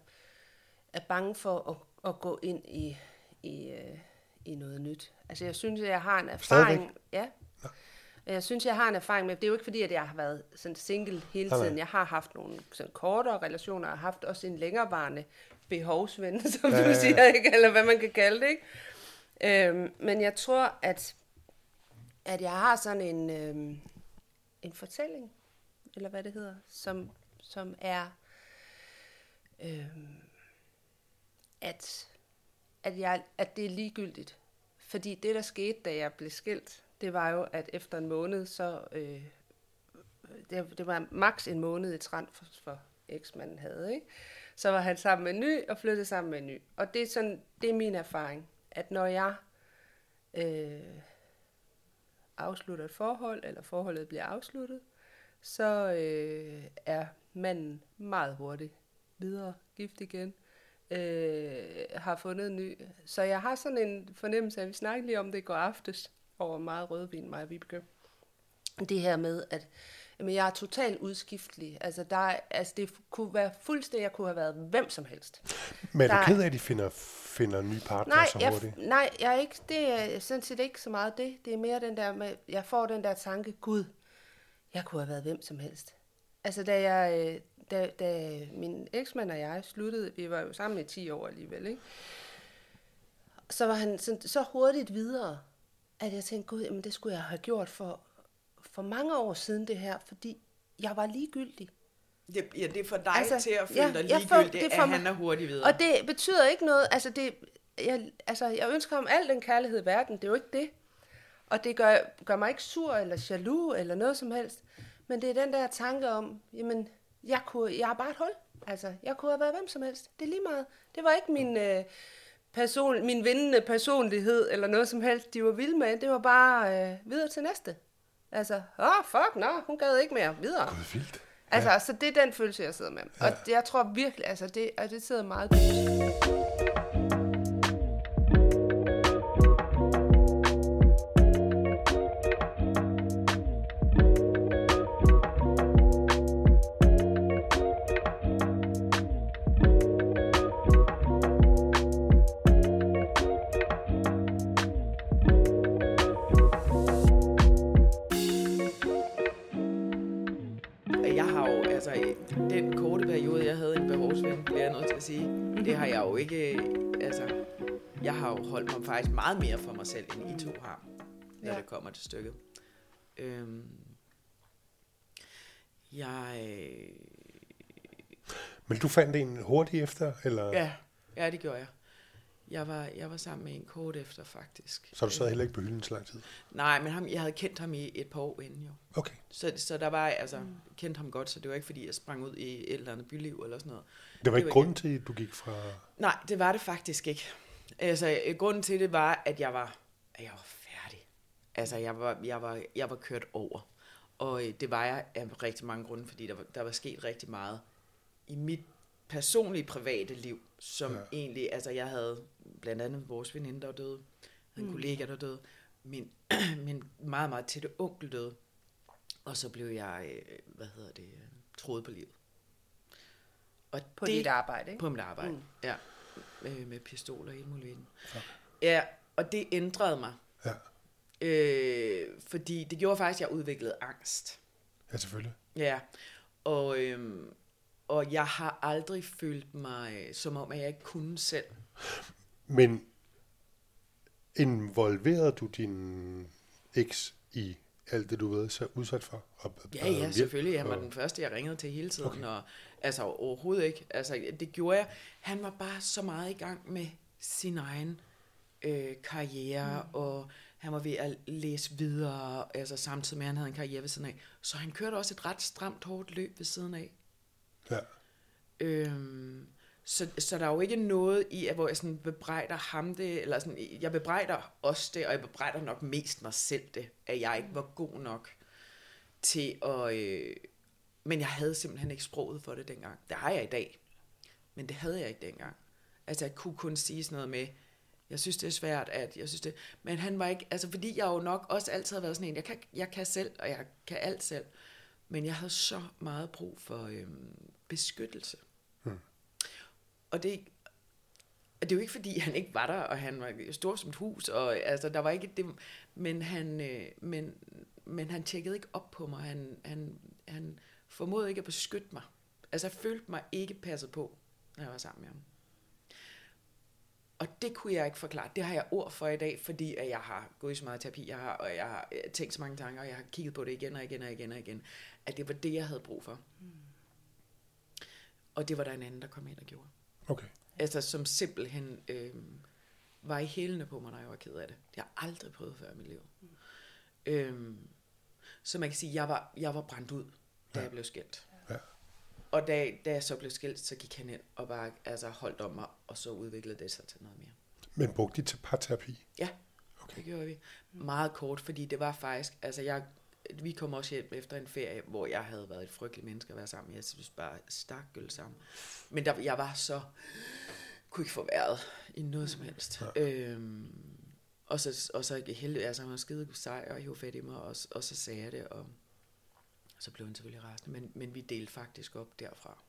er bange for at, at gå ind i, i, øh, i noget nyt. Altså, jeg synes, jeg har en erfaring... Stadigvæk? Ja. Jeg synes, jeg har en erfaring med, det er jo ikke fordi, at jeg har været sådan single hele tiden. Jeg har haft nogle sådan kortere relationer, og haft også en længerevarende behovsven, som Ja, du siger, ikke? eller hvad man kan kalde det. Ikke? Øhm, men jeg tror, at, at jeg har sådan en, øhm, en fortælling, eller hvad det hedder, som, som er, øh, at, at, jeg, at det er ligegyldigt. Fordi det, der skete, da jeg blev skilt, det var jo, at efter en måned, så... Øh, det, det var maks en måned i trend for, for eksmanden havde, ikke? Så var han sammen med en ny, og flyttede sammen med en ny. Og det er, sådan, det er min erfaring, at når jeg øh, afslutter et forhold, eller forholdet bliver afsluttet, så øh, er manden meget hurtigt videre, gift igen, øh, har fundet en ny. Så jeg har sådan en fornemmelse af, at vi snakkede lige om det i går aftes, over meget rødvin, mig og Vibeke. Det her med, at jamen, jeg er totalt udskiftelig. Altså, der er, altså, det kunne være fuldstændig, jeg kunne have været hvem som helst. Men er du Der- ked af, at de finder, finder nye partner Nej, så jeg, hurtigt? nej, jeg er ikke, det er sådan set ikke så meget det. Det er mere den der med, jeg får den der tanke, Gud, jeg kunne have været hvem som helst. Altså, da, jeg, øh, da, da min eksmand og jeg sluttede, vi var jo sammen i 10 år alligevel, ikke? så var han sådan, så hurtigt videre, at jeg tænkte, Gud, jamen, det skulle jeg have gjort for, for mange år siden det her, fordi jeg var ligegyldig. Det, ja, det er for dig Altså, til at føle ja, dig ligegyldig, det at får han er hurtigt videre. Og det betyder ikke noget, altså det, jeg, altså jeg ønsker ham al den kærlighed i verden, det er jo ikke det. Og det gør, gør mig ikke sur eller jaloux eller noget som helst. Men det er den der tanke om, jamen, jeg, kunne, jeg er bare et hul. Altså, jeg kunne have været hvem som helst. Det er lige meget. Det var ikke min, øh, person, min vindende personlighed eller noget som helst, de var vilde med. Det var bare øh, videre til næste. Altså, åh, oh, fuck, nå, hun gad ikke mere. Videre. Gud, vildt. Altså, ja. så det er den følelse, jeg sidder med. Ja. Og det, jeg tror virkelig, altså, det, og det sidder meget dybt. Meget mere for mig selv, end I to har, når Ja. det kommer til stykket. Øhm, jeg, Men du fandt en hurtigt efter, eller? ja, ja, det gjorde jeg. Jeg var, jeg var sammen med en kort efter, faktisk. Så du sad heller ikke på hylden så lang tid? Nej, men ham, jeg havde kendt ham i et par år inden jo. Okay. Så, så der var, altså, mm. kendte ham godt, så det var ikke fordi, jeg sprang ud i et eller andet byliv eller sådan noget. Det var ikke var grunden til, at du gik fra... Nej, det var det faktisk ikke. Altså, øh, grunden til det var, at jeg var, at jeg var færdig. Altså, jeg var, jeg var, jeg var kørt over. Og øh, det var jeg af rigtig mange grunde, fordi der var, der var sket rigtig meget i mit personlige private liv, som Ja. egentlig, altså jeg havde blandt andet vores veninde, der var døde, en mm. kollega, der døde, min, min meget, meget tætte onkel døde, og så blev jeg, øh, hvad hedder det, troet på livet. Og På dit arbejde, ikke? På mit arbejde, mm. ja. Med, med pistoler i muligheden. Ja, og det ændrede mig. Ja, Øh, fordi det gjorde faktisk, at jeg udviklede angst. ja selvfølgelig. Ja, og, øhm, og jeg har aldrig følt mig, øh, som om at jeg ikke kunne selv. Men involverede du din eks i alt det, du ved, så udsat for? Og, Ja, ja, hjælp? selvfølgelig. Han var Og- den første, jeg ringede til hele tiden. Okay. Og, altså overhovedet ikke. Altså, det gjorde jeg. Han var bare så meget i gang med sin egen øh, karriere, mm. og han var ved at læse videre, altså samtidig med, at han havde en karriere ved siden af. Så han kørte også et ret stramt, hårdt løb ved siden af. Ja. Øhm, så, så der er jo ikke noget i, at hvor jeg sådan bebrejder ham det, eller sådan, jeg bebrejder os det, og jeg bebrejder nok mest mig selv det, at jeg ikke var god nok til at... Øh, men jeg havde simpelthen ikke sproget for det dengang. Det har jeg i dag, men det havde jeg ikke dengang. Altså jeg kunne kun sige sådan noget med, Jeg synes, det er svært, at jeg synes det... Men han var ikke... Altså, fordi jeg jo nok også altid har været sådan en, jeg kan, jeg kan selv, og jeg kan alt selv. Men jeg havde så meget brug for øh, beskyttelse. Mm. Og det, det er jo ikke, fordi han ikke var der, og han var stor som et hus, og altså, der var ikke det, men han, øh, men, men han tjekkede ikke op på mig. Han, han, han formåede ikke at beskytte mig. Altså, jeg følte mig ikke passet på, når jeg var sammen med ham. Og det kunne jeg ikke forklare. Det har jeg ord for i dag, fordi at jeg har gået i så meget terapi, jeg har, og jeg har øh, tænkt så mange tanker, og jeg har kigget på det igen og igen og igen og igen, at det var det, jeg havde brug for. Mm. Og det var der en anden, der kom ind og gjorde. Okay. Altså som simpelthen øh, var i hælene på mig, når jeg var ked af det. Det har jeg aldrig prøvet før i mit liv. Mm. Øh, så man kan sige, jeg var, jeg var brændt ud, da ja. jeg blev skilt. Ja. Og da, da jeg så blev skilt, så gik han ind og bare altså, holdt om mig, og så udviklede det sig til noget mere. Men brugte de til parterapi? Ja, okay. det gjorde vi. Meget kort, fordi det var faktisk, altså jeg, vi kom også hjem efter en ferie, hvor jeg havde været et frygteligt menneske at være sammen med. Jeg synes bare, stakkel sammen. Men der, jeg var så, kunne ikke få været i noget som helst. Ja. Øhm, og så, og så heldig, altså han var skide sej og hive fat i mig, og, og så sagde jeg det, og så blev han selvfølgelig rasende, men, men vi delte faktisk op derfra.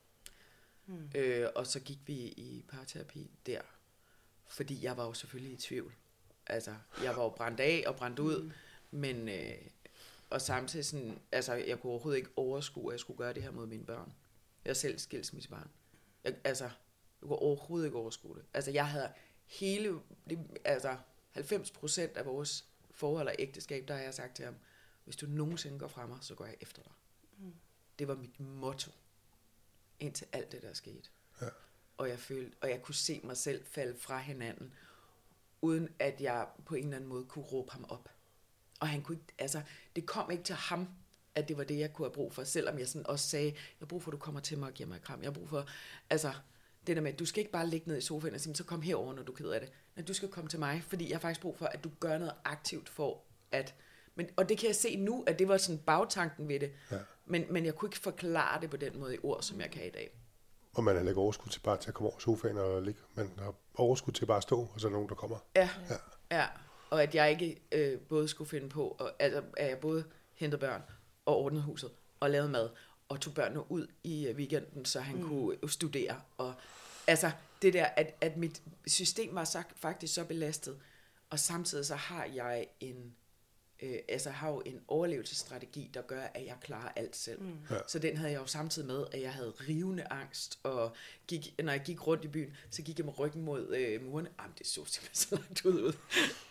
Mm. Øh, og så gik vi i parterapi der, fordi jeg var jo selvfølgelig i tvivl. Altså, jeg var jo brændt af og brændt ud, mm. men, øh, og samtidig sådan, altså, jeg kunne overhovedet ikke overskue, at jeg skulle gøre det her mod mine børn. Jeg er selv skilsmissebarn. Jeg, altså, jeg kunne overhovedet ikke overskue det. Altså, jeg havde hele, det, altså, 90 procent af vores forhold og ægteskab, der har jeg sagt til ham, hvis du nogensinde går fra mig, så går jeg efter dig. Mm. Det var mit motto, indtil alt det der skete. Ja. Og jeg følte, og jeg kunne se mig selv falde fra hinanden, uden at jeg på en eller anden måde kunne råbe ham op. Og han kunne ikke, altså, det kom ikke til ham, at det var det, jeg kunne have brug for, selvom jeg sådan også sagde, jeg har brug for, at du kommer til mig og giver mig et kram. Jeg har brug for, altså, det der med, du skal ikke bare ligge ned i sofaen og sige, så kom herover, når du er ked af det. Men du skal komme til mig, fordi jeg har faktisk brug for, at du gør noget aktivt for, at men, og det kan jeg se nu, at det var sådan bagtanken ved det. Ja. Men, men jeg kunne ikke forklare det på den måde i ord, som jeg kan i dag. Og man har ikke overskud til bare til at komme over sofaen og ligge. Man har overskud til bare at stå, og så er nogen, der kommer. Ja, ja. ja. Og at jeg ikke øh, både skulle finde på, og, altså, at jeg både hentede børn og ordnede huset og lavede mad og tog børnene ud i øh, weekenden, så han mm. kunne studere. Og altså det der, at, at mit system var så, faktisk så belastet, og samtidig så har jeg en øh, altså har jo en overlevelsesstrategi, der gør, at jeg klarer alt selv. Mm. Ja. Så den havde jeg jo samtidig med, at jeg havde rivende angst, og gik, når jeg gik rundt i byen, så gik jeg med ryggen mod øh, murene. Jamen, det så simpelthen så langt ud.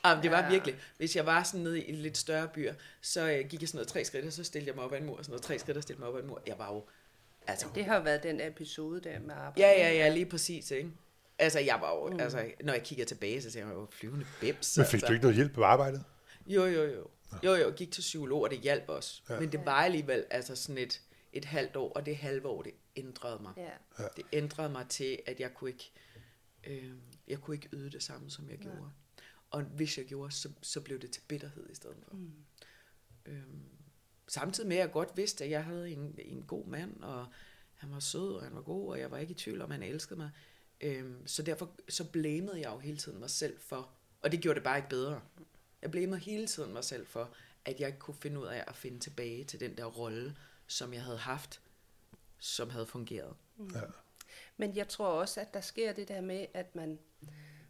Jamen, det var ja. virkelig, hvis jeg var sådan nede i lidt større byer, så øh, gik jeg sådan noget tre skridt, og så stillede jeg mig op ad en mur, og sådan noget tre skridt, og stillede mig op ad en mur. Jeg var jo, altså... Det har været den episode der med arbejde. Ja, ja, ja, lige præcis, ikke? Altså, jeg var jo, mm. altså, når jeg kigger tilbage, så ser jeg jo flyvende bims. Men fik altså. du ikke noget hjælp på arbejdet? Jo, jo, jo. Jo, jo, gik til psykolog, og det hjalp os. Ja. Men det var alligevel altså sådan et, et halvt år, og det halve år, det ændrede mig. Ja. Det ændrede mig til, at jeg kunne ikke, øh, jeg kunne ikke yde det samme, som jeg ja. gjorde. Og hvis jeg gjorde, så, så blev det til bitterhed i stedet for. Mm. Øhm, samtidig med, at jeg godt vidste, at jeg havde en, en god mand, og han var sød, og han var god, og jeg var ikke i tvivl om, at han elskede mig. Øhm, så derfor så blamede jeg jo hele tiden mig selv for, og det gjorde det bare ikke bedre. Jeg blamede hele tiden mig selv for, at jeg ikke kunne finde ud af at finde tilbage til den der rolle, som jeg havde haft, som havde fungeret. Mm. Ja. Men jeg tror også, at der sker det der med, at man,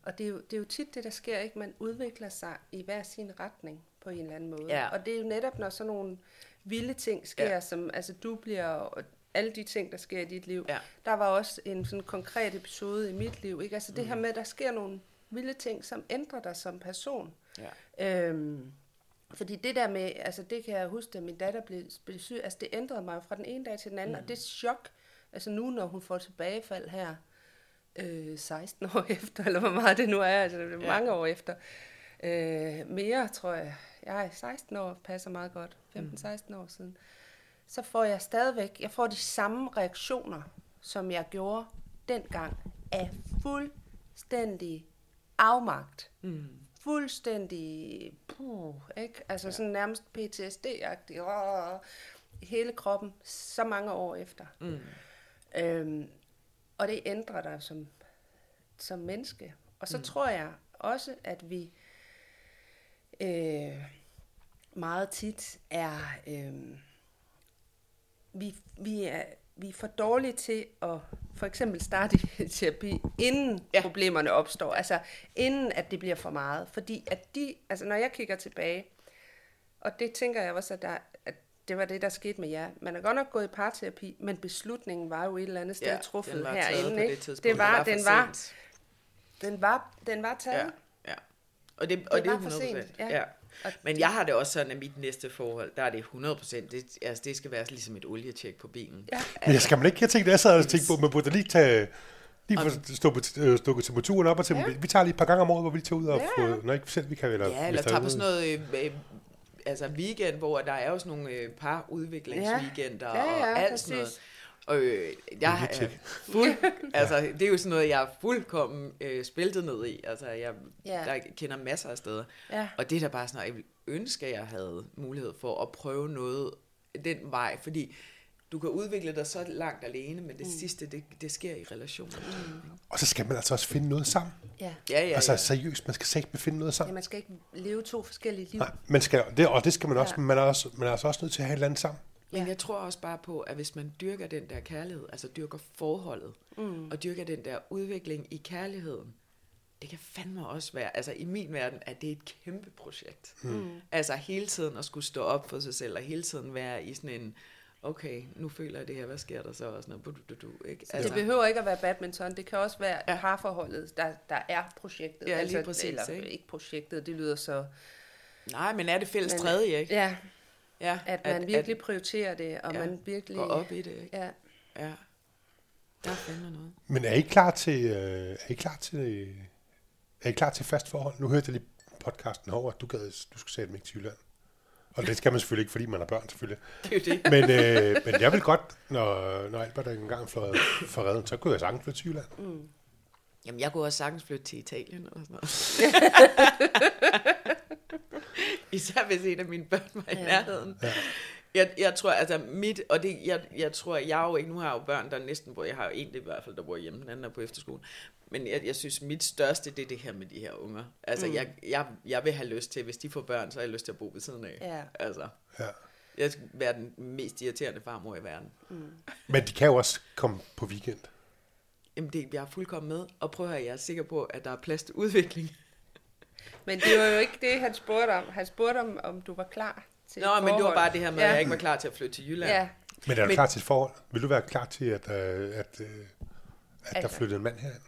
og det er, jo, det er jo tit det, der sker, ikke? Man udvikler sig i hver sin retning på en eller anden måde. Ja. Og det er jo netop, når sådan nogle vilde ting sker, ja. som altså du bliver, og alle de ting, der sker i dit liv. Ja. Der var også en sådan konkret episode i mit liv, ikke? Altså det mm. her med, at der sker nogle vilde ting, som ændrer dig som person. Ja. Øhm, fordi det der med, altså det kan jeg huske, at min datter blev, blev syg, altså det ændrede mig fra den ene dag til den anden, mm. og det chok, altså nu når hun får tilbagefald her, øh, 16 år efter, eller hvor meget det nu er, altså det er ja. mange år efter, øh, mere tror jeg, jeg er 16 år, passer meget godt, 15-16 mm. år siden, så får jeg stadigvæk, jeg får de samme reaktioner, som jeg gjorde dengang, af fuldstændig afmagt. Mm. Fuldstændig, puh, ikke? Altså ja. sådan nærmest PTSD-agtig. Åh, hele kroppen, så mange år efter. Mm. Øhm, og det ændrer dig som, som menneske. Og så mm. tror jeg også, at vi øh, meget tit er, øh, vi, vi er, vi er for dårlige til at for eksempel starte i terapi, inden ja. Problemerne opstår. Altså inden at det bliver for meget. Fordi at de, altså når jeg kigger tilbage, og det tænker jeg også, at, der, at det var det, der skete med jer. Man er godt nok gået i parterapi, men beslutningen var jo et eller andet sted Ja, truffet den herinde. ikke? det det var, Det var den, var, den, var, den var taget. Ja, ja. Og det, og det, er var for 100%. sent, ja. ja. Og Men jeg har det også sådan, at mit næste forhold, der er det 100%. Det, altså, det skal være ligesom et olietjek på bilen. Ja. Men jeg skal man ikke, jeg tænkte, jeg sad og tænkte på, man burde lige tage, lige få stå på, øh, stukket temperaturen op og til, Ja. vi tager lige et par gange om året, hvor vi tager ud og Ja. få, når ikke selv vi kan, eller, Ja, eller tager er på sådan noget- øh, øh, altså weekend, hvor der er jo sådan nogle øh, parudviklingsweekender Ja, ja, og alt præcis. sådan noget. Og øh, jeg er fuld, altså det er jo sådan noget, jeg er fuldkommen øh, spiltet ned i. Altså jeg Ja. der kender masser af steder. Ja. Og det er da bare sådan noget, jeg ville ønske, at jeg havde mulighed for at prøve noget den vej, fordi du kan udvikle dig så langt alene, men det mm. sidste, det, det sker i relationer. Mm. Og så skal man altså også finde noget sammen. Ja. Ja, ja, Altså ja. seriøst, man skal sagt finde noget ja, sammen. man skal ikke leve to forskellige liv. Nej, man skal, det, og det skal man også, Ja. man er, også, man er altså også nødt til at have et eller andet sammen. Men jeg tror også bare på, at hvis man dyrker den der kærlighed, altså dyrker forholdet, mm. og dyrker den der udvikling i kærligheden, det kan fandme også være, altså i min verden, at det er et kæmpe projekt. Mm. Altså hele tiden at skulle stå op for sig selv, og hele tiden være i sådan en, okay, nu føler jeg det her, hvad sker der så? Og sådan noget, du, du, du, ikke? Altså, det behøver ikke at være badminton, det kan også være Ja. ja. parforholdet, der, der er projektet. Ja, lige præcis, Eller ikke? ikke projektet, det lyder så... Nej, men er det fælles Men- tredje, ikke? Ja, Ja, at man virkelig prioriterer det, og Ja, man virkelig... går op i det, ikke? Ja. Ja. Der er fandme noget. Men er I klar til, øh, er I klar til, er I klar til fast forhold? Nu hørte jeg lige podcasten over, at du, gad, du skulle sætte mig ikke til Jylland. Og det skal man selvfølgelig ikke, fordi man har børn selvfølgelig. Det er jo det. Men, øh, men jeg vil godt, når, når Albert er engang fløjet for redden, så kunne jeg sagtens flytte til Jylland. Jamen, jeg kunne også sagtens flytte til Italien eller sådan noget. Især hvis en af mine børn var i Ja. nærheden. Ja. Jeg, jeg tror, altså mit, og det, jeg, jeg tror, jeg jo ikke, nu har jeg jo børn, der næsten bor, jeg har jo en i hvert fald, der bor hjemme, den anden er på efterskole. Men jeg, jeg synes, mit største, det er det her med de her unger. Altså, mm. jeg, jeg, jeg vil have lyst til, hvis de får børn, så har jeg lyst til at bo ved siden af. Ja. Altså, Ja. jeg skal være den mest irriterende farmor i verden. Men de kan jo også komme på weekend. Jamen, det, jeg er fuldkommen med, og prøv at høre, jeg er sikker på, at der er plads til udvikling. Men det var jo ikke det, han spurgte om. Han spurgte om, om du var klar til Nå, et men det var forhold. bare det her med, ja. at jeg ikke var klar til at flytte til Jylland. Ja, Men er du Men- klar til et forhold? Vil du være klar til, at, øh, at, øh, at der flyttede en mand herind?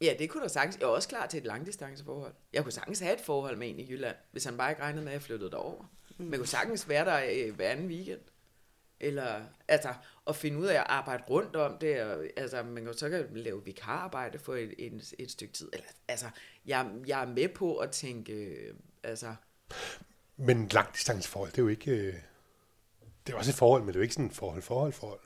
Ja, det kunne du sagtens. Jeg er også klar til et langdistanceforhold. Jeg kunne sagtens have et forhold med en i Jylland, hvis han bare ikke regnede med, at jeg flyttede derover. Mm. Men jeg kunne sagtens være der øh, hver anden weekend. Eller, altså, at finde ud af at arbejde rundt om det. Og, altså, man kan jo så kan lave vikararbejde for et, et, et stykke tid. Eller, altså, jeg, jeg er med på at tænke, øh, altså, Men langdistanceforhold, det er jo ikke... Øh, det er også et forhold, men det er jo ikke sådan et forhold, forhold, forhold.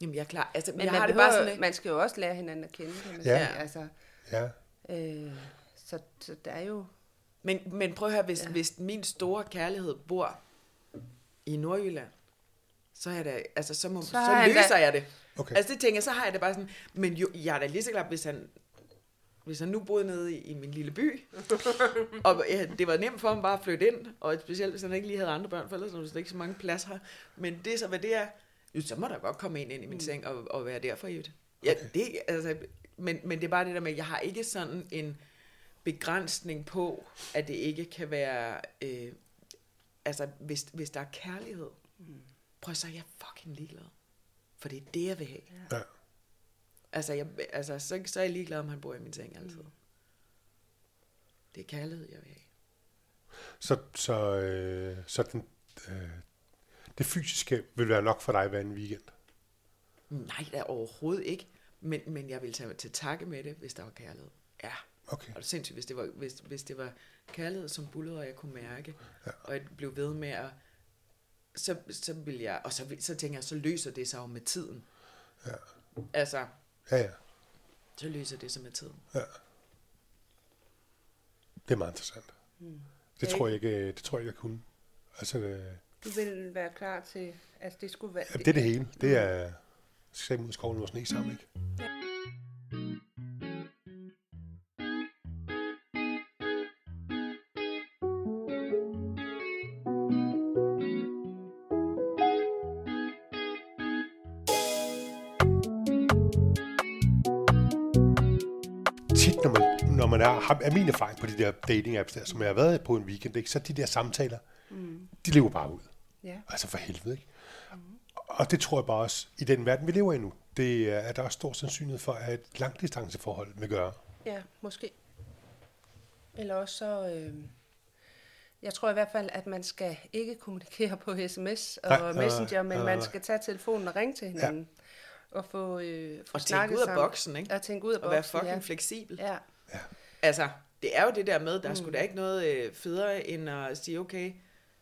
jamen, jeg er klar. Altså, men jeg man, har det behøver, bare sådan, ikke? man skal jo også lære hinanden at kende, kan man Ja. sige. Altså, Ja. øh, så, så der er jo... Men, men prøv at høre, hvis. Ja. hvis min store kærlighed bor i Nordjylland, så, er det, altså, så, må, så, Så løser da- jeg det. Okay. Altså det tænker jeg, så har jeg det bare sådan, men jo, jeg er da lige så glad, hvis han, hvis han nu boede nede i, i min lille by, og ja, det var nemt for ham bare at flytte ind, og specielt hvis han ikke lige havde andre børn, for ellers er der ikke så mange plads her. Men det er så, hvad det er, jo, så må der godt komme en ind i min seng og, og være der for evigt. Ja, Okay. det, altså, men, men det er bare det der med, jeg har ikke sådan en begrænsning på, at det ikke kan være, øh, altså hvis, hvis der er kærlighed, prøv så er jeg fucking ligeglad. For det er det, jeg vil have. Ja. Altså, jeg, altså så, så er jeg ligeglad, om han bor i min seng altid. Det er kærlighed, jeg vil have. Så, så, øh, så den, øh, det fysiske vil være nok for dig hver en weekend. Nej, da overhovedet ikke. Men, men jeg vil tage til takke med det, hvis der var kærlighed. Ja, Okay. og det er sindssygt, hvis det var, hvis, hvis det var kærlighed, som bullede, og jeg kunne mærke, Ja. og jeg blev ved med at, så, så vil jeg, og så, så tænker jeg, så løser det sig jo med tiden. Ja. Altså, Ja, ja. så løser det sig med tiden. Det er meget interessant. Mm. Det Ja, tror jeg ikke, det tror jeg ikke, jeg kunne. Altså, øh, Du vil være klar til... Altså, det skulle være... ja, det er det hele. Det er... skal ud i skoven og sne sammen, ikke? Man, er, har, er min erfaring på de der dating apps der, som jeg har været på en weekend, ikke? så de der samtaler, mm. de lever bare ud. Ja. Altså for helvede, ikke? Mm. Og det tror jeg bare også, i den verden, vi lever i nu, det er, at der er stor sandsynlighed for, at et langdistanceforhold vil gøre. Ja, måske. Eller også så... Øh, jeg tror i hvert fald, at man skal ikke kommunikere på sms og Nej, messenger, men nej, man skal tage telefonen og ringe til hinanden. Og få, øh, få Og tænke snakket ud af boksen, ikke? Og tænke ud af Og være boksen, fucking ja. fleksibel. Ja, Altså, det er jo det der med, der er sgu da ikke noget øh, federe, end at sige, okay,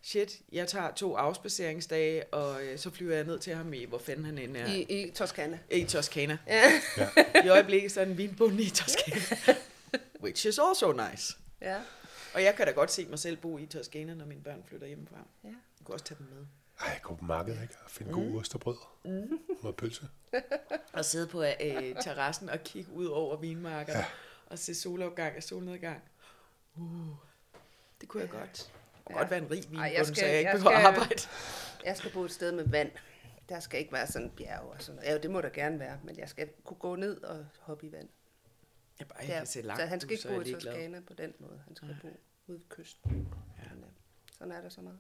shit, jeg tager to afspaceringsdage, og øh, så flyver jeg ned til ham i, hvor fanden han end er. i, i Toskana. I Toskana. Ja. I øjeblikket så er den vinbund i Toskana. Which is also nice. ja. Og jeg kan da godt se mig selv bo i Toskana, når mine børn flytter hjemmefra. Ja. Jeg kunne også tage dem med. Ej, jeg går på markedet, ikke? Og finde mm. god ost og brød. Mm. Og pølse. Og sidde på øh, terrassen og kigge ud over vinmarkerne. Ja. Og se solopgang og solnedgang. Uh, det kunne jeg godt. Det kunne Ja. godt være en rig Ej, vinbund, jeg så skal- jeg ikke jeg behøver at skal- arbejde. Jeg skal bo et sted med vand. Der skal ikke være sådan en bjerg og sådan noget. Ja, det må der gerne være, men jeg skal kunne gå ned og hoppe i vand. Jeg bare Ja, kan se langt så han skal ikke så bo i jeg. Toskana på den måde. Han skal bo ude ved kysten. Ja. Men, øh, sådan er der så meget.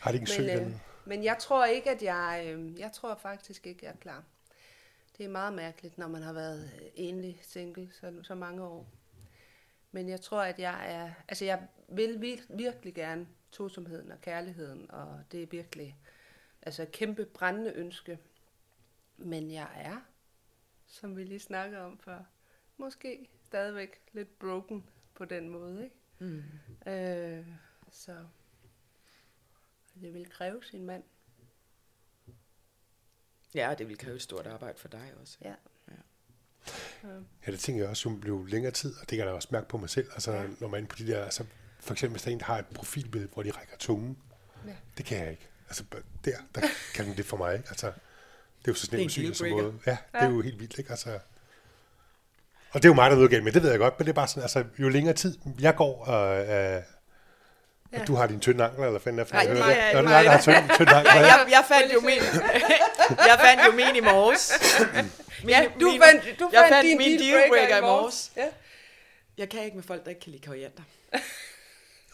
Har de ikke en sø Men, øh, men jeg tror ikke, at jeg... Øh, jeg tror faktisk ikke, jeg er klar. Det er meget mærkeligt, når man har været øh, enlig single så, så mange år. Men jeg tror, at jeg er... Altså, jeg vil vir- virkelig gerne tosomheden og kærligheden, og det er virkelig altså et kæmpe brændende ønske. Men jeg er, som vi lige snakkede om før, måske stadigvæk lidt broken på den måde, ikke? Mm. Øh, så det vil kræve sin mand. Ja, det vil kræve et stort arbejde for dig også. Ja. Ja. Ja, det tænker jeg også, hun blev længere tid, og det kan jeg da også mærke på mig selv. Altså, ja. når man er inde på de der, altså, for eksempel hvis der er en, der har et profilbillede, hvor de rækker tungen, Ja. det kan jeg ikke. Altså, der, der kan den det for mig, ikke? Altså, det er jo så Det er en snemt syg som måde. Ja, det er jo helt vildt, ikke? Altså, og det er jo mig, der er noget galt med, det ved jeg godt, men det er bare sådan, altså, jo længere tid jeg går, og, øh, Ja. og du har din tynde ankler, eller fanden er for Nej, jeg er mig, du mig. har tynd, tynd ankler, Ja, ja. jeg, jeg fandt jo min, jeg fandt jo min i morges. Min, Ja, du min- fandt, du jeg fandt, fandt din min dealbreaker, i morges. Ja. Jeg kan ikke med folk, der ikke kan lide koriander.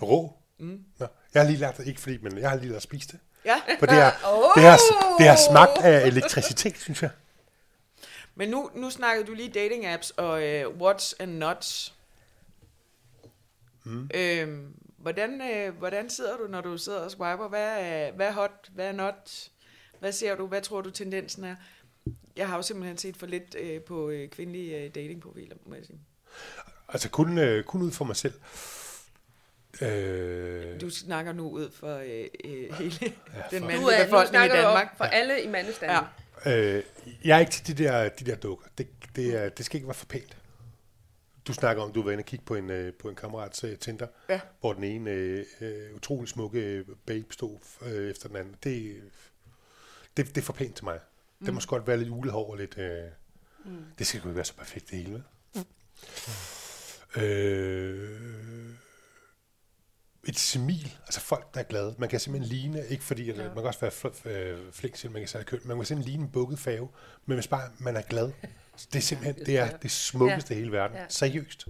Rå. Mm. Nå, jeg har lige lært det, ikke fordi, men jeg har lige lært at spise det. Ja, For det har, Åh! det har, det har smagt af elektricitet, synes jeg. men nu, nu snakkede du lige dating apps og uh, what's and nots. Mm. Øhm, hvordan, øh, hvordan sidder du, når du sidder og swiper? Hvad er, hvad er hot? Hvad er not? Hvad ser du? Hvad tror du tendensen er? Jeg har jo simpelthen set for lidt øh, på øh, kvindelige øh, datingprofiler, må jeg sige. Altså kun, øh, kun ud for mig selv. Øh, Du snakker nu ud for øh, øh, hele ja, den for- mandlige Du er, nu befolkning i du Danmark. for alle i mandestanden. Ja. Ja. øh, jeg er ikke til de der, de der dukker. Det, det, er, det skal ikke være for pænt. Du snakker om, du var inde og kigge på en, øh, på en kammerats øh, Tinder, Ja. hvor den ene øh, øh, utrolig smukke øh, babe stod øh, efter den anden. Det, det, det er for pænt til mig. Det må godt være lidt julehår og lidt... Øh, mm. Det skal jo ikke være så perfekt det hele, vel? Øh, et smil, altså folk, der er glade. Man kan simpelthen ligne, ikke fordi, at, Ja. man kan også være fl- øh, flink man kan sige køn, man kan simpelthen ligne en bukket fave, men hvis bare man er glad, det er simpelthen, det er det smukkeste i hele verden. Ja. Seriøst.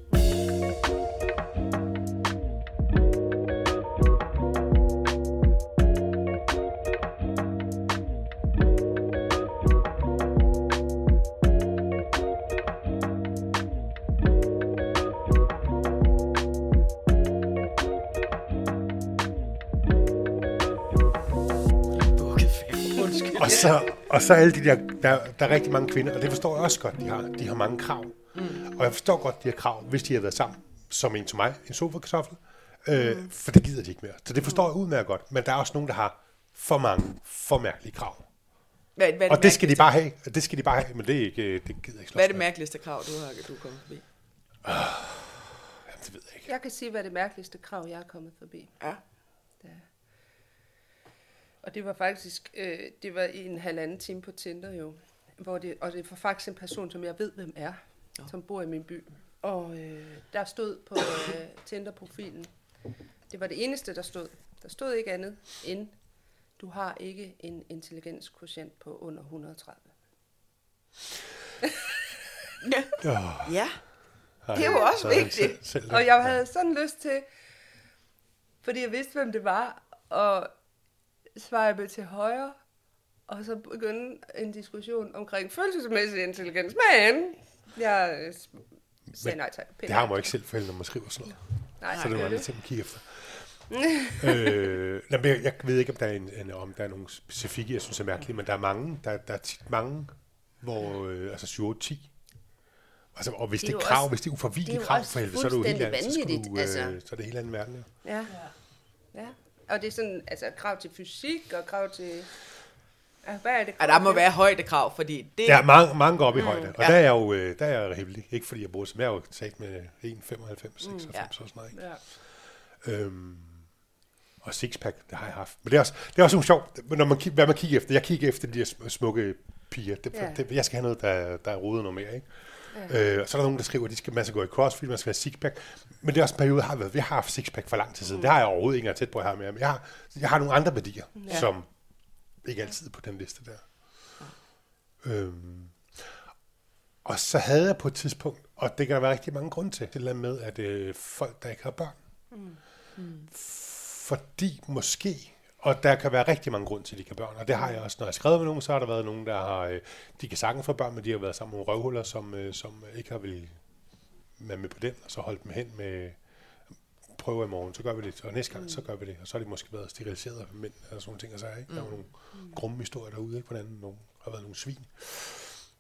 Og så, og så alle de der, der, der er rigtig mange kvinder, og det forstår jeg også godt, de har, de har mange krav. Mm. Og jeg forstår godt de her krav, hvis de har været sammen, som en til mig, en sofa-kartoffel, øh, mm. for det gider de ikke mere. Så det forstår jeg udmærket godt, men der er også nogen, der har for mange, for mærkelige krav. Hvad, hvad, er Og det skal de bare have, og det skal de bare have, men det er ikke, det gider jeg ikke slås Hvad er det mærkeligste krav, du har du er kommet forbi? Jamen, det ved jeg ikke. Jeg kan sige, hvad det mærkeligste krav, jeg er kommet forbi. Ja. Og det var faktisk, øh, det var i en halvanden time på Tinder jo. Hvor det, og det var faktisk en person, som jeg ved, hvem er, Nå. som bor i min by. Og øh, der stod på øh, Tinder-profilen, det var det eneste, der stod. Der stod ikke andet end, du har ikke en intelligenskotient på under 130. Ja. Oh, ja. Det er jo også vigtigt. Selv, selv Og jeg havde sådan lyst til, fordi jeg vidste, hvem det var, og swipe til højre, og så begynde en diskussion omkring følelsesmæssig intelligens. Men jeg øh, sagde nej tak. Det har man jo ikke selv forældre, når man skriver sådan noget. Nej, så det var gør lidt til at kigge efter. øh, nej, men jeg, jeg ved ikke, om der, er en, en, om der er nogle specifikke, jeg synes er mærkelige, men der er mange, der, der er tit mange, hvor, øh, altså 7 8, 10. Altså, og hvis Det det er er, jo krav, også- hvis det er det uforvillige er krav for helvede, så er det jo helt andet. Så, du, øh, altså. så er det helt anden verden, ja. Ja. ja. Og det er sådan, altså krav til fysik og krav til... Ja, hvad er det? Ja, der må være højdekrav, fordi det... Der er mange, mange går op i højde, og ja. der er jeg jo øh, der er jeg heldig. Ikke fordi jeg bruger som jeg er jo sat med 1,95, 96 mm, ja. og sådan noget. Ikke? Ja. Øhm, og sixpack, det har jeg haft. Men det er også, det er også nogle sjovt, når man, hvad man kigger efter. Jeg kigger efter de sm- smukke piger. Det, Ja. det, jeg skal have noget, der, der er rodet noget mere. Ikke? Ja. Øh, og så er der nogen, der skriver, at de skal, man skal gå i crossfit, man skal have sixpack. Men det er også en periode, jeg har været. Jeg har haft sixpack for lang tid siden. Mm. Det har jeg overhovedet ikke tæt på, jeg har mere. Men jeg har, jeg har nogle andre værdier, Ja. ja. som ikke altid på den liste der. Øhm, og så havde jeg på et tidspunkt, og det kan der være rigtig mange grunde til, det der med, at øh, folk, der ikke har børn, mm. fordi måske, og der kan være rigtig mange grunde til, at de kan børn, og det har jeg også, når jeg har skrevet med nogen, så har der været nogen, der har, øh, de kan sagtens få børn, men de har været sammen med nogle røvhuller, som, øh, som ikke har vil være med på den, og så holdt dem hen med, prøve i morgen, så gør vi det, og næste gang, mm. så gør vi det, og så har de måske været steriliseret af mænd, og sådan nogle ting, og så er ikke? Der er jo nogle grumme historier derude, ikke? hvordan nogen har været nogle svin.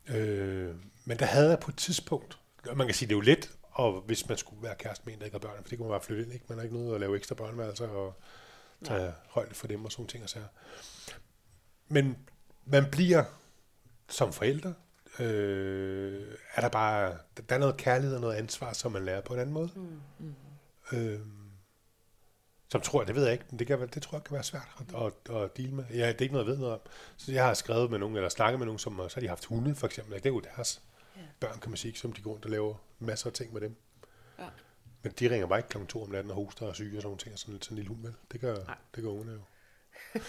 Øh, men der havde jeg på et tidspunkt, man kan sige, det er jo let, og hvis man skulle være kæreste med en, der ikke har børn, for det kunne man bare flytte ind, ikke? Man har ikke noget at lave ekstra børneværelser og tage ja. højde for dem og sådan ting og sager. Men man bliver som forældre, øh, er der bare, der er noget kærlighed og noget ansvar, som man lærer på en anden måde. Mm. Mm. Øh, som tror jeg, det ved jeg ikke, men det, kan, det tror jeg kan være svært at, at, at deale med. Ja, det er ikke noget, jeg ved noget om. Så jeg har skrevet med nogen, eller snakket med nogen, som så har de haft hunde, for eksempel. Det er jo deres ja. børn, kan man sige, som de går rundt og laver masser af ting med dem. Ja. Men de ringer bare ikke klokken to om natten og hoster og syge og sådan nogle ting, og sådan, sådan en lille hund, vel? Det gør, Nej. det gør ungerne jo.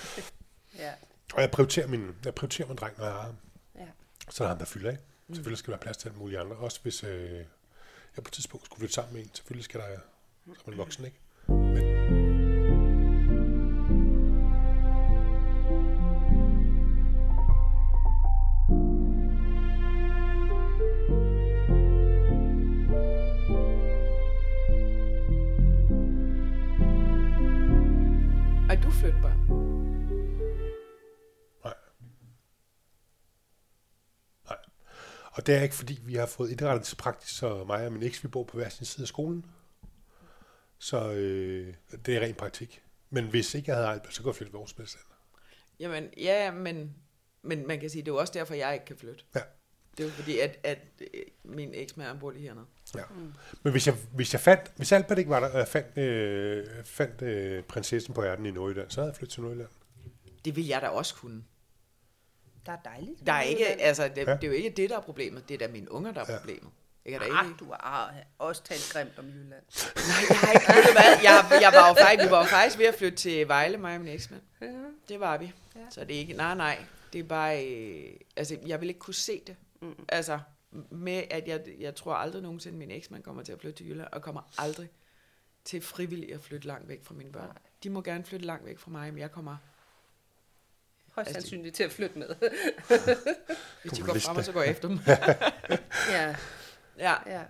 Ja. Og jeg prioriterer min, jeg prioriterer min dreng, når jeg har ham. Ja. Så er der ham, der fylder af. Mm. Selvfølgelig skal der være plads til alle mulige andre. Også hvis øh, jeg på et tidspunkt skulle flytte sammen med en. Selvfølgelig skal der, så er man voksen, ikke? Men, Og det er ikke, fordi vi har fået indrettet til praktisk, så mig og min eks, vi bor på hver sin side af skolen. Så øh, det er ren praktik. Men hvis ikke jeg havde Ejlberg, så kunne jeg flytte vores bedste. Jamen, ja, men, men man kan sige, det er jo også derfor, jeg ikke kan flytte. Ja. Det er jo fordi, at, at øh, min eksmand bor lige hernede. Ja. Men hvis jeg, hvis jeg fandt, hvis Albert ikke var der, og jeg fandt, øh, fandt øh, prinsessen på ærten i Nordjylland, så havde jeg flyttet til Nordjylland. Det vil jeg da også kunne. Der er dejligt. Der er ikke, altså, det, Ja. det er jo ikke det, der er problemet. Det er da mine unger, der er Ja. problemet. Jeg kan da Ah, ikke... du har også talt grimt om Jylland. Nej, jeg har ikke, ved du hvad, jeg, jeg var jo faktisk, vi var jo faktisk ved at flytte til Vejle, mig og min eksmand. Ja. Det var vi. Ja. Så det er ikke, nej, nej. Det er bare, øh, altså, jeg vil ikke kunne se det. Mm. Altså, med at jeg, jeg tror aldrig nogensinde, min eksmand kommer til at flytte til Jylland, og kommer aldrig til frivilligt at flytte langt væk fra mine børn. Nej. De må gerne flytte langt væk fra mig, men jeg kommer, Højst Altså, sandsynligt til at flytte med. hvis de går frem, og så går jeg efter dem. ja, ja. ja.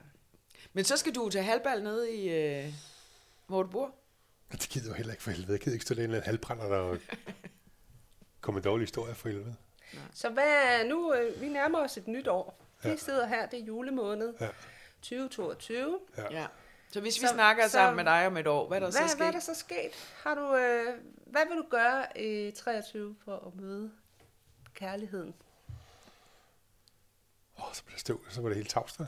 Men så skal du til halvbal nede i, øh, hvor du bor. Det gider jeg jo heller ikke for helvede. Jeg gider ikke stå der en eller anden halvbrænder, der kommer dårlige historier for helvede. Så hvad er nu? Øh, vi nærmer os et nyt år. Vi Ja. sidder her, det er julemåned. Ja. 2022. Ja. Ja. Så hvis vi Så- snakker så- sammen med dig om et år, hvad er der så Hvad, sket? hvad er der så sket? Har du, øh, hvad vil du gøre i 23 for at møde kærligheden? Åh, så blev det støv, så var det helt tavst.